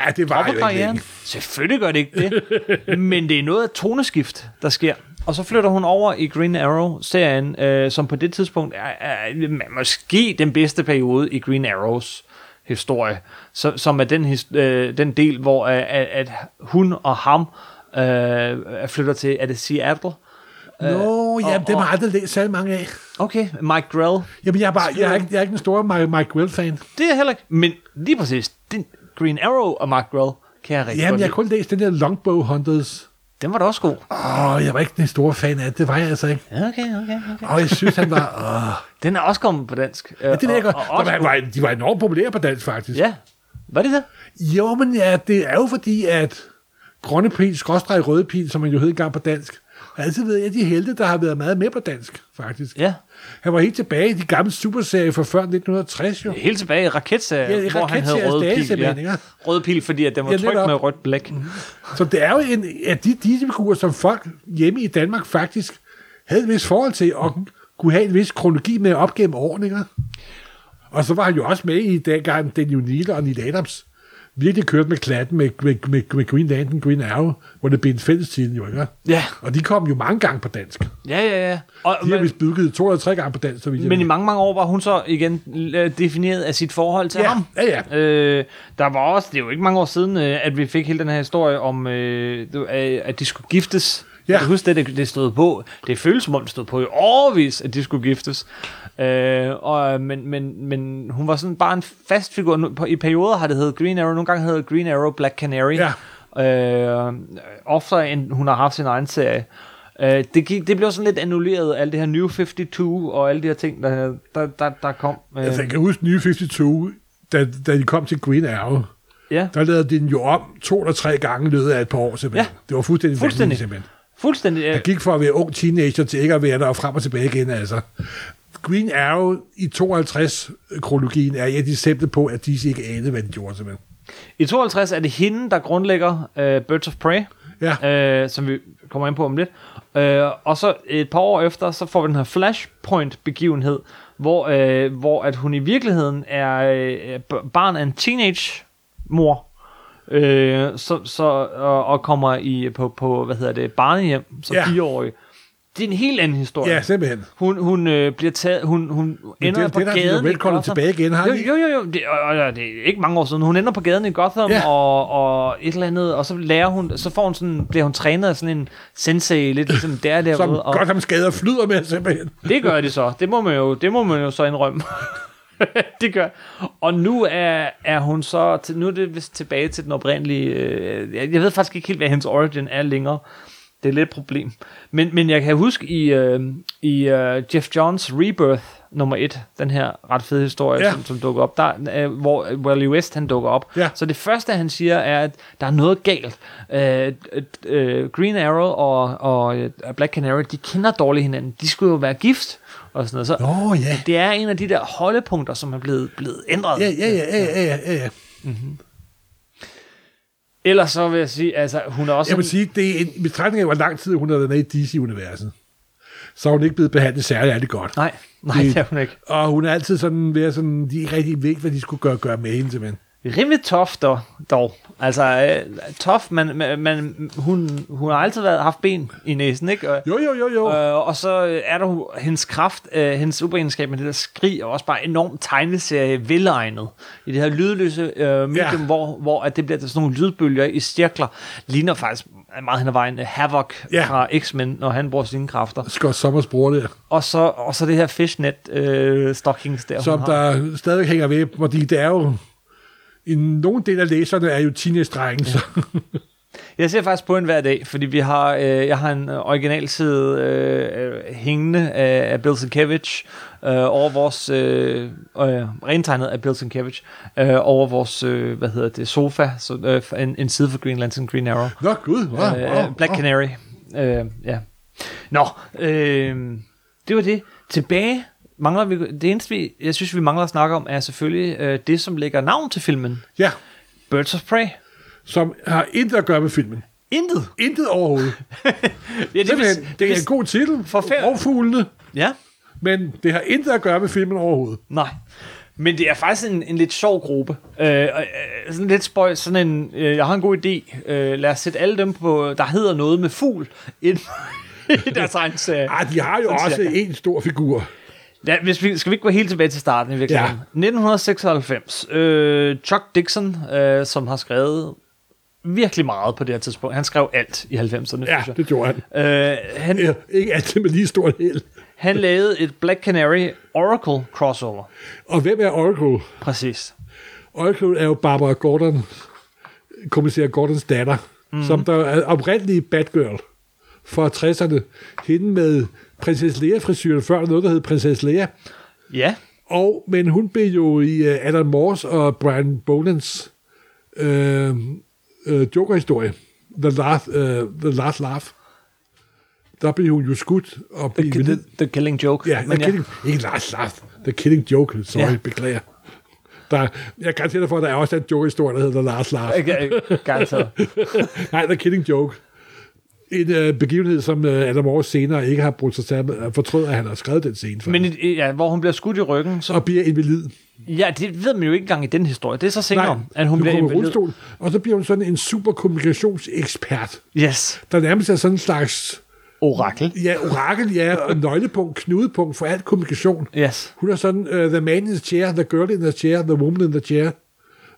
Ja, det var jo ikke længe. Selvfølgelig gør det ikke det. Men det er noget af toneskift, der sker. Og så flytter hun over i Green Arrow-serien, øh, som på det tidspunkt er, er måske den bedste periode i Green Arrows historie, så, som er den, his, øh, den del, hvor øh, at, at hun og ham øh, flytter til, er det Seattle? Nå, jamen, og- det har jeg aldrig læst særlig mange af. Okay, Mike Grell. Jamen, jeg er, bare, jeg er, ikke, jeg er ikke den store Mike, Mike Will-fan. Det er jeg heller ikke. Men lige præcis, den Green Arrow og Mike Grell kan jeg rigtig Jamen, godt jeg har kun læst den der Longbow Hunters. Den var da også god. Åh, jeg var ikke den store fan af det. Det var jeg altså ikke. Okay, okay, okay. Og jeg synes, han var... Åh. Den er også kommet på dansk. Ja, det ved jeg godt. Også, var, de var enormt populære på dansk, faktisk. ja, var det det? Jo, men ja, det er jo fordi, at Grønne Pil, skråstreg Røde Pil, som man jo hed engang på dansk, har altid været en af de helte, der har været meget med på dansk, faktisk. Ja. Han var helt tilbage i de gamle superserier fra før 1960, jo. Helt tilbage i raketserien, Ja, i hvor han havde stadig pil. Ja. Røde pil, fordi at den var Ja, trykt med rødt blæk. Så det er jo en af de Disney-figurer, som folk hjemme i Danmark faktisk havde et vis forhold til, og kunne have en vis kronologi med op gennem årene. Ikke? Og så var han jo også med i dengang Daniel Neal og Neil Adams virkelig kørte med klatten med, med, med, med Green Lantern, Green Arrow, hvor det blev en fælles titel jo, ikke? Ja, Og de kom jo mange gange på dansk. ja, ja. ja. Og, De har vist bygget to eller tre gange på dansk, så vidt jeg men i ved. mange, mange år var hun så igen øh, defineret af sit forhold til Ja, ham. ja, ja. Øh, der var også, det er jo ikke mange år siden, øh, at vi fik hele den her historie om, øh, at de skulle giftes. Ja. Jeg kan huske det, det, stod på. Det føles som om, det stod på i årvis, at de skulle giftes. Øh, og, men, men, men hun var sådan bare en fast figur. I perioder har det heddet Green Arrow, nogle gange hedder Green Arrow Black Canary. Ja. Øh, oftere end hun har haft sin egen serie. Øh, det, gik, det blev sådan lidt annulleret, alt det her New 52 og alle de her ting, der, der, der, der kom. Øh, Altså, jeg kan huske nye 52, da, da de kom til Green Arrow, Ja, der lavede de den jo om to eller tre gange i løbet af et par år, simpelthen. Ja. Det var fuldstændig, Fuldstændig. vanvittigt, simpelthen. fuldstændig. Jeg Øh, gik fra at være ung teenager til ikke at være der og frem og tilbage igen, altså. Green Arrow i 52-kronologien er et eksempel på, at de ikke anede, hvad de gjorde, simpelthen. I 52 er det hende, der grundlægger øh, Birds of Prey, Ja, øh, som vi kommer ind på om lidt. Øh, og så et par år efter, så får vi den her Flashpoint-begivenhed, hvor, øh, hvor at hun i virkeligheden er øh, barn af en teenage-mor, øh, så, så, og, og kommer i, på, på, hvad hedder det, barnehjem som Ja. fireårig. Det er en helt anden historie. ja simpelthen. Hun, hun øh, bliver taget, hun, hun ender det- på det har de jo gaden i velkommen Gotham. tilbage igen, har jo, jo, jo, jo, det, og, og, det er ikke mange år siden. Hun ender på gaden i Gotham, Ja. og, og et eller andet, og så lærer hun, så får hun sådan, bliver hun trænet af sådan en sensei, lidt ligesom der Som derude, og godt ham skader flyder med, simpelthen. det gør de så. Det må man jo, det må man jo så indrømme. det gør. Og nu er, er hun så, til, nu er det vist tilbage til den oprindelige, øh, jeg, jeg ved faktisk ikke helt, hvad hendes origin er længere. Det er lidt et problem. Men, men jeg kan huske i, øh, i øh, Jeff Johns Rebirth nummer 1, den her ret fede historie, Ja. som, som dukker op, der, øh, hvor Wally West han dukker op. Ja. Så det første, han siger, er, at der er noget galt. Øh, øh, Green Arrow og, og øh, Black Canary, de kender dårligt hinanden. De skulle jo være gift. Og sådan noget. Så oh, ja. det er en af de der holdepunkter, som er blevet, blevet ændret. Ja, ja, ja, ja, ja, ja, ja, ja. Ellers så vil jeg sige, altså hun er også... Jeg vil sige, det er en betragtning af, hvor lang tid hun har været med i DC-universet. Så er hun ikke blevet behandlet særlig ærligt godt. Nej, nej, Det- det er hun ikke. Og hun er altid sådan ved sådan, de ikke rigtig ved, hvad de skulle gøre, gøre med hende, simpelthen. Rimelig tough dog. dog. Altså, øh, tough, men, men, hun, hun har altid været, haft ben i næsen, ikke? Og, Jo, jo, jo, jo. Øh, og så er der hendes kraft, øh, hendes superegenskab med det der skrig, er også bare enormt tegneserie velegnet. I det her lydløse øh, medium, Ja. hvor, hvor at det bliver sådan nogle lydbølger i cirkler, ligner faktisk meget hen ad vejen uh, Havoc Ja. fra X-Men, når han bruger sine kræfter. Scott Sommers bror der, Og så, og så det her fishnet øh, stockings der, som der stadig hænger ved, fordi det er jo, i nogle del af læserne er jo teenage-drenge, så Jeg ser faktisk på en hver dag, fordi vi har, øh, jeg har en originalside øh, øh, hængende af, af Bill Sienkiewicz øh, over vores, øh, øh, rentegnet af Bill Sienkiewicz, øh, over vores, øh, hvad hedder det, sofa, så, øh, en, en side for Green Lantern, Green Arrow. Nå, gud, wow, wow, øh, Black wow. Canary. Øh, ja. Nå, øh, det var det. Tilbage mangler vi, det eneste, vi, jeg synes, vi mangler at snakke om, er selvfølgelig øh, det, som lægger navn til filmen. Ja, Birds of Prey. som har intet at gøre med filmen. Intet. Intet overhovedet. Ja, det, Simpelthen, vil- det er vil- en god titel, For fem- Rovfuglene, Ja. men det har intet at gøre med filmen overhovedet. Nej. Men det er faktisk en, en lidt sjov gruppe. Øh, øh, sådan lidt spøj, sådan en, øh, jeg har en god idé. Øh, lad os sætte alle dem på, der hedder noget med fugl, ind i deres egen serie. Ah, de har jo Sådan også cirka. en stor figur. Ja, hvis vi, skal vi ikke gå helt tilbage til starten i virkeligheden? Ja. 1996. Øh, Chuck Dixon, øh, som har skrevet virkelig meget på det her tidspunkt. Han skrev alt i 90'erne, Ja, det gjorde han. Øh, han, Ja, ikke altid med lige stort held. han lavede et Black Canary Oracle crossover. Og hvem er Oracle? Præcis. Oracle er jo Barbara Gordon, kommissær Gordons datter, mm. som der er oprindelig Batgirl fra 60'erne. Hende med prinsesse Leia-frisyren før, noget der hed prinsesse Leia. Ja, Og, men hun blev jo i uh, Adam Morse og Brian Bonans øh, øh, Joker-historie, The Last, uh, The Last Laugh. Der blev hun jo skudt og blev the, the, the Killing Joke. Ja, the killing, ikke Last Laugh, The Killing Joke, sorry, ja. Ja. beklager. Der, jeg kan til dig for, at der er også en joke-historie, der hedder The Last Laugh. Ikke, garanteret. Nej, The Killing Joke. En øh, begivenhed, som øh, Adam Morse senere ikke har brugt sig til at fortryde, at han har skrevet den scene for. Men ja, hvor hun bliver skudt i ryggen, så... og bliver invalid. Ja, det ved man jo ikke engang i den historie. Det er så senere, at hun bliver kommer i invalid. rullestol, og så bliver hun sådan en super kommunikationsekspert, Yes. der nærmest er sådan en slags Orakel. ja, orakel, ja, og nøglepunkt, knudepunkt for alt kommunikation. Yes. Hun er sådan, uh, the man in the chair, the girl in the chair, the woman in the chair,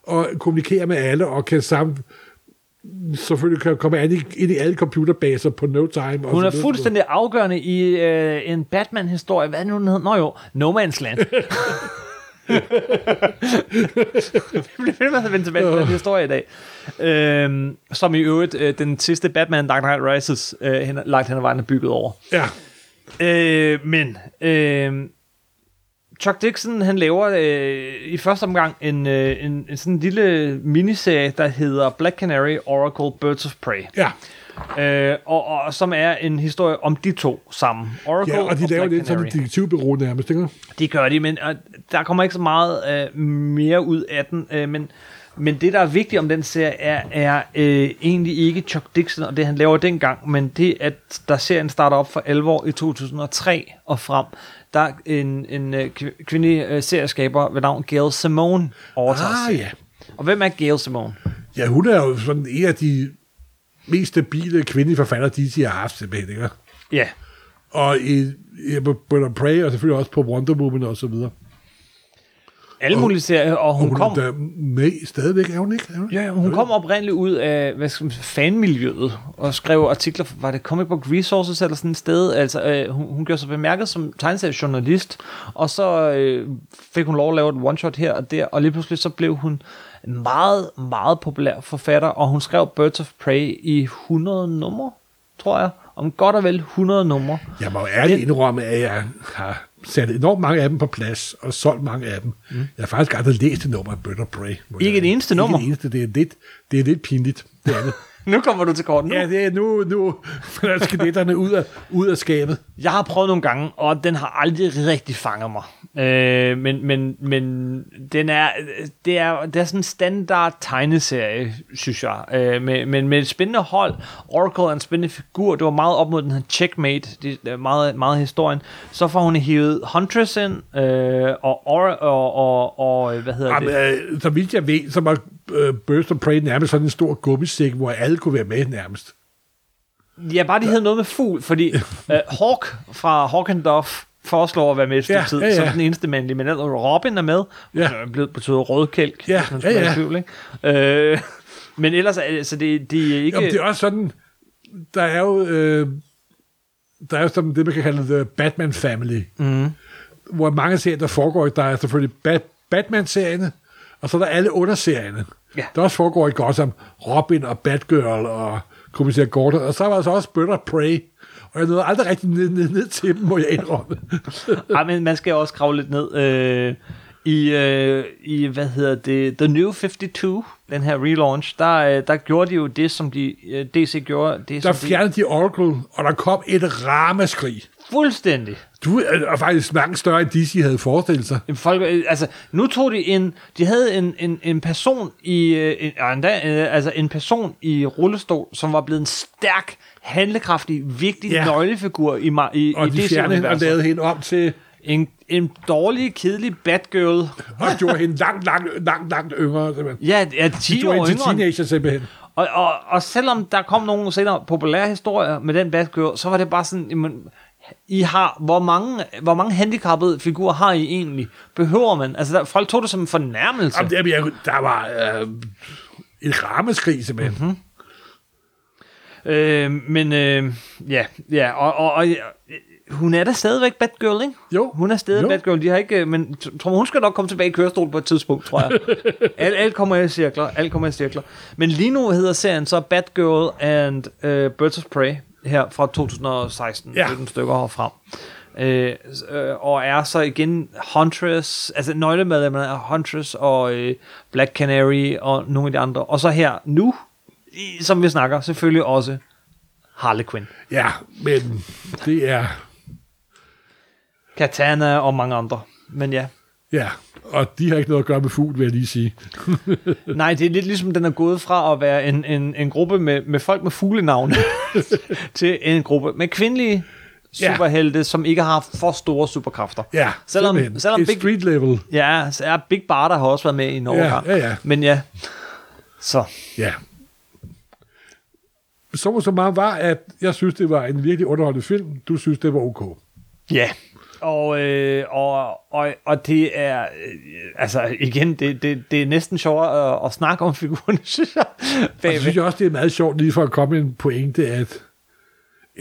og kommunikerer med alle, og kan sammen selvfølgelig kan komme ind i, ind i alle computerbaser på no time. Hun er videre. fuldstændig afgørende i øh, en Batman-historie. Hvad er det nu, den hedder? Nå jo, No Man's Land. Vi bliver ved med at vende tilbage til den historie i dag. Øhm, som i øvrigt, øh, den sidste Batman Dark Knight Rises, øh, hen, langt hen ad vejen er bygget over. Ja, Øh, men øh, Chuck Dixon, han laver øh, i første omgang en, øh, en, en sådan lille miniserie, der hedder Black Canary Oracle Birds of Prey. Ja, Øh, og, og som er en historie om de to sammen. Oracle ja og de laver Black lidt som Canary. et detektivbureau nærmest, ikke? De gør de, men øh, der kommer ikke så meget øh, mere ud af den. Øh, men, men det, der er vigtigt om den serie, er, er øh, egentlig ikke Chuck Dixon og det, han laver dengang, men det, at der serien starter op for 11 år i 2003 og frem. Der er en, en øh, kv- kvindelig øh, serieskaber ved navn Gail Simone overtager Ah, ja. Og hvem er Gail Simone? Ja, hun er jo sådan en af de mest stabile kvindelige forfattere, de har haft simpelthen, ikke? Ja, Og i, i på Bird Prey, og selvfølgelig også på Wonder Woman og så videre. Alle mulige serier, og Og hun, hun kom... er med stadigvæk, er hun ikke? Er hun? Ja, hun kom oprindeligt ud af hvad skal man, fanmiljøet og skrev artikler, var det Comic Book Resources eller sådan et sted, altså øh, hun, hun gjorde sig bemærket som tegneseriejournalist, og så øh, fik hun lov at lave et one-shot her og der, og lige pludselig så blev hun en meget, meget populær forfatter, og hun skrev Birds of Prey i 100 numre, tror jeg, om godt og vel 100 numre. Jeg må ærligt indrømme, at jeg har sat enormt mange af dem på plads, og solgt mange af dem. Mm. Jeg har faktisk aldrig læst et nummer af Bird of Prey. Ikke jeg- et eneste nummer? Ikke et eneste. Det er lidt, det er lidt pinligt. Det er det. Nu kommer du til korten. ja, det er nu, nu falder skeletterne ud af, ud af skabet. Jeg har prøvet nogle gange, og den har aldrig rigtig fanget mig. Øh, men, men, men den er, det, er, det er sådan en standard tegneserie, synes jeg. Øh, med, men med et spændende hold. Oracle er en spændende figur. Det var meget op mod den her Checkmate. Det er meget, meget historien. Så får hun hivet Huntress ind, øh, og, og, og, og, og, hvad hedder Jamen, det? øh, så vidt jeg ved, så var øh, Burst of Prey nærmest sådan en stor gummisæk, hvor alle kunne være med nærmest. Ja, bare de havde noget med fugl, fordi uh, Hawk fra Hawk and Dove foreslår at være med et stykke Ja, tid, ja, ja. som den eneste mandlige, men ellers Robin er med, Ja. ja. blevet betyder rødkælk, Ja, hvis man skulle ja, ja. tvivl, ikke? Øh, men ellers er det, så det, de er ikke... Jamen, det er også sådan, der er jo, øh, der er jo sådan det, man kan kalde The Batman Family, mm. hvor mange serier, der foregår, der er selvfølgelig Bat- Batman-serierne, og så er der alle underserierne. Ja. Der også foregår i Gotham, Robin og Batgirl og kommissær Gordon, og så var der så også Bird of Prey, og jeg nåede aldrig rigtig ned, ned, ned til dem, må jeg indrømme. Ej, men man skal også kravle lidt ned. Øh, i, øh, I, hvad hedder det, The New 52, den her relaunch, der, øh, der gjorde de jo det, som de, øh, DC gjorde. Det, Der som fjernede de Oracle, og der kom et ramaskrig. fuldstændig. Du er faktisk langt større, end DC havde forestillet sig. Jamen, Folk, øh, altså, nu tog de en, de havde en, en, en person i, øh, en, endda, øh, altså en person i rullestol, som var blevet en stærk, handlekraftig, vigtig Ja. nøglefigur i, i, Og i de fjernede hende og lavede hende om til En, en dårlig, kedelig Batgirl. og gjorde hende langt, langt, langt, langt yngre. Simpelthen. Ja, ja 10 De gjorde år yngre. teenager simpelthen. Og, og, og selvom der kom nogle senere populære historier med den Batgirl, så var det bare sådan, jamen, I har, hvor mange, hvor mange handicappede figurer har I egentlig? Behøver man? Altså, der, folk tog det som en fornærmelse. Jamen, der, jeg, der var øh, et rammeskrig simpelthen. Mhm. Mm-hmm. Øh, men øh, ja, ja, og, og, og ja, hun er da stadigvæk Batgirl, ikke? Jo. Hun er stadig Jo. Batgirl. De har ikke, øh, men tror, hun skal nok komme tilbage i kørestol på et tidspunkt, tror jeg. alt, alt kommer i cirkler, alt kommer i cirkler. Men lige nu hedder serien så Batgirl and uh, Birds of Prey her fra 2016, Ja. 17 stykker herfra. Øh, øh, og er så igen Huntress, altså nøglemedlemmerne er Huntress og øh, Black Canary og nogle af de andre. Og så her nu, i, som vi snakker, selvfølgelig også Harley Quinn. Ja, men det er... Katana og mange andre. Men ja, Ja, og de har ikke noget at gøre med fugl, vil jeg lige sige. nej, det er lidt ligesom, den er gået fra at være en, en, en gruppe med, med folk med fuglenavne, til en gruppe med kvindelige Ja. superhelte, som ikke har for store superkræfter. Ja, Selvom- simpelthen. selvom Big- street level. Ja, så er Big Barda har også været med i en overgang. ja, ja. Men ja, så Ja. Så så meget var, at jeg synes, det var en virkelig underholdende film. Du synes, det var ok. Ja, og, øh, og, og, og det er, øh, altså igen, det, det, det er næsten sjovere at, at snakke om figurerne, synes jeg. Og så synes jeg også, det er meget sjovt lige for at komme en pointe, at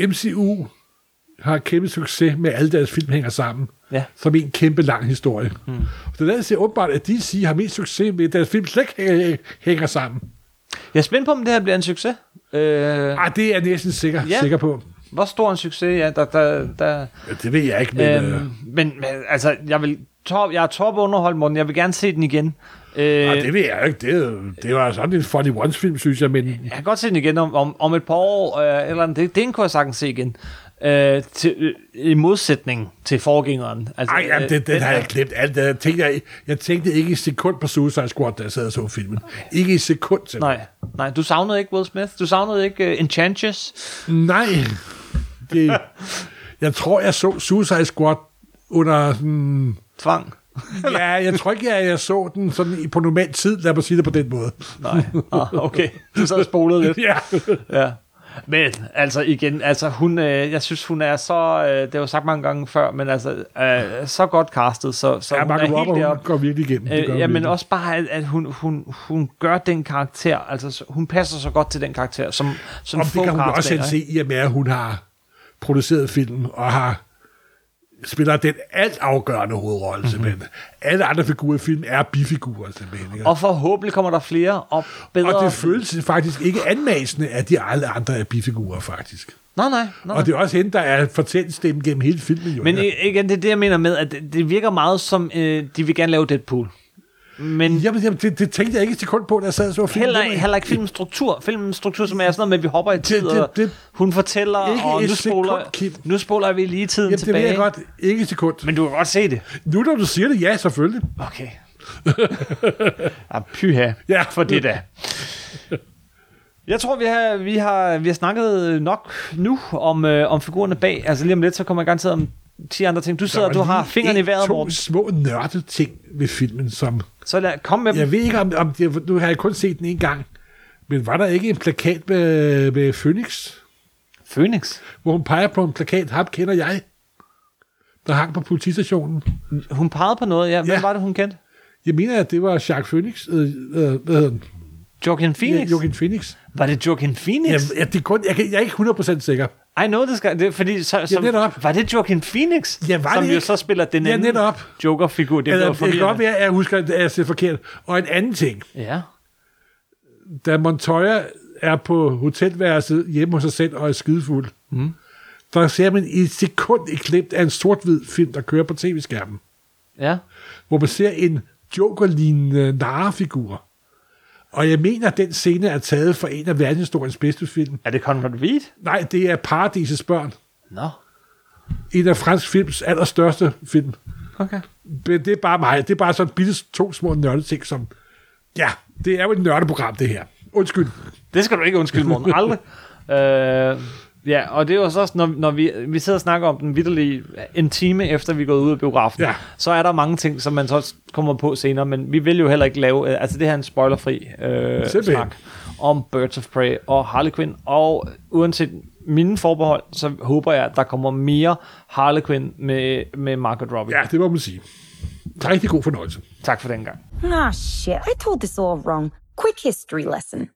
MCU har kæmpe succes med alle deres film hænger sammen. Ja. Som en kæmpe lang historie. Hmm. Så det er altså åbenbart, at DC har mest succes med, at deres film slet ikke hænger- hænger sammen. Jeg er spændt på, om det her bliver en succes. Øh, Ej, det er jeg næsten sikker, Ja. sikker på. Hvor stor en succes, ja, der, der, der Ja, det ved jeg ikke, men... øh, øhm, men, men altså, jeg vil top, jeg er top underholdt, Morten. Jeg vil gerne se den igen. Øh, Nej, det ved jeg ikke. Det, det var sådan en funny once-film, synes jeg, men Jeg kan godt se den igen om, om, om et par år, øh, eller andet. det, det kunne jeg sagtens se igen. Øh, til, øh, I modsætning til forgængeren. Altså, Ej, jamen, øh, det, den den har jeg glemt. Alt, jeg, tænkte, jeg, jeg tænkte ikke i sekund på Suicide Squad, da jeg sad og så filmen. Ikke i sekund til. Nej, nej, du savnede ikke Will Smith. Du savnede ikke uh, Enchantress. Nej. Det, jeg tror, jeg så Suicide Squad under sådan... Tvang. Ja, jeg tror ikke, jeg, jeg så den sådan på normal tid, lad mig sige det på den måde. Nej, ah, okay. Du så spolede lidt. Ja. Ja. Men altså igen, altså hun, øh, jeg synes hun er så, øh, det har jeg sagt mange gange før, men altså øh, så godt castet, så, så Ja, hun er helt Robbie, hun deroppe. går virkelig igennem. Det gør Øh, ja, men også bare, at, at hun, hun, hun gør den karakter, altså så- hun passer så godt til den karakter, som, som Om få det kan hun også selv se, i og med, at hun har produceret film og har spiller den alt afgørende hovedrolle, Mhm. simpelthen. Alle andre figurer i film er bifigurer, simpelthen. Ikke? Og forhåbentlig kommer der flere og bedre. Og det føles faktisk ikke anmasende, at de alle andre er bifigurer, faktisk. Nej, nej, nej. Og det er også hende, der er fortællestemmen gennem hele filmen. Jo, Men igen, det er det, jeg mener med, at det, det virker meget som, øh, de vil gerne lave Deadpool. Men Jamen, jamen det, det, tænkte jeg ikke et sekund på, da jeg sad og så filmen. heller, heller ikke filmens struktur. Filmens struktur, som er sådan noget med, at vi hopper i tid, Det- det- det- hun fortæller, og nu spoler, sekund, nu spoler vi lige tiden Jamen, det tilbage. ved jeg godt. Ikke et sekund. Men du kan godt se det. Nu når du siger det, ja, selvfølgelig. Okay. ja, pyha. Ja. For det da. Jeg tror, vi har, vi har, vi har snakket nok nu om, øh, om figurerne bag. Altså lige om lidt, så kommer jeg garanteret om 10 andre ting. Du sidder, Der du har fingrene i vejret, to Morten. små nørdede ting ved filmen, som... Så lad, kom med dem. Jeg ved ikke, om, om det, nu har jeg kun set den en gang, men var der ikke en plakat med, med Phoenix, Phoenix. hvor hun peger på en plakat, ham kender jeg, der hang på politistationen. Hun pegede på noget, ja. Hvem Ja. var det, hun kendte? Jeg mener, at det var Jacques Phoenix, øh, øh, hvad hedder den? Joaquin Phoenix? Ja, Joaquin Phoenix. Var det Joaquin Phoenix? Jamen, ja, det er kun, jeg, jeg er ikke 100% sikker. I know this guy. Det, fordi, så, så, netop. Var det Joaquin Phoenix? Ja, var som det jo ikke? så spiller den Ja, anden. Joker-figur. Det Eller, det kan godt være, at jeg husker, at jeg ser forkert. Og en anden ting. Ja. Da Montoya er på hotelværelset hjemme hos sig selv og er skidefuld, mm. der ser man i et sekund et klip af en sort-hvid film, der kører på tv-skærmen, Ja. hvor man ser en Joker-lignende narrefigur. Og jeg mener, at den scene er taget fra en af verdenshistoriens bedste film. Er det Conrad Reed? Nej, det er Paradisets børn. Nå. En af fransk films allerstørste film. Okay. Men det er bare mig. Det er bare sådan bitte to små nørdeting, som... Ja, det er jo et nørdeprogram, det her. Undskyld. Det skal du ikke undskylde, Morten. Aldrig. øh, ja, og det er jo så også, når, når vi, vi sidder og snakker om den vidderlige en time efter vi er gået ud af biografen, Ja. så er der mange ting, som man så kommer på senere, men vi vil jo heller ikke lave, øh, altså det her er en spoilerfri øh, Simpelthen. snak om Birds of Prey og Harley Quinn, og uanset mine forbehold, så håber jeg, at der kommer mere Harley Quinn med, med Margot Robbie. Ja, det må man sige. Rigtig god fornøjelse. Tak for den gang. Ah, shit. I told this all wrong. Quick history lesson.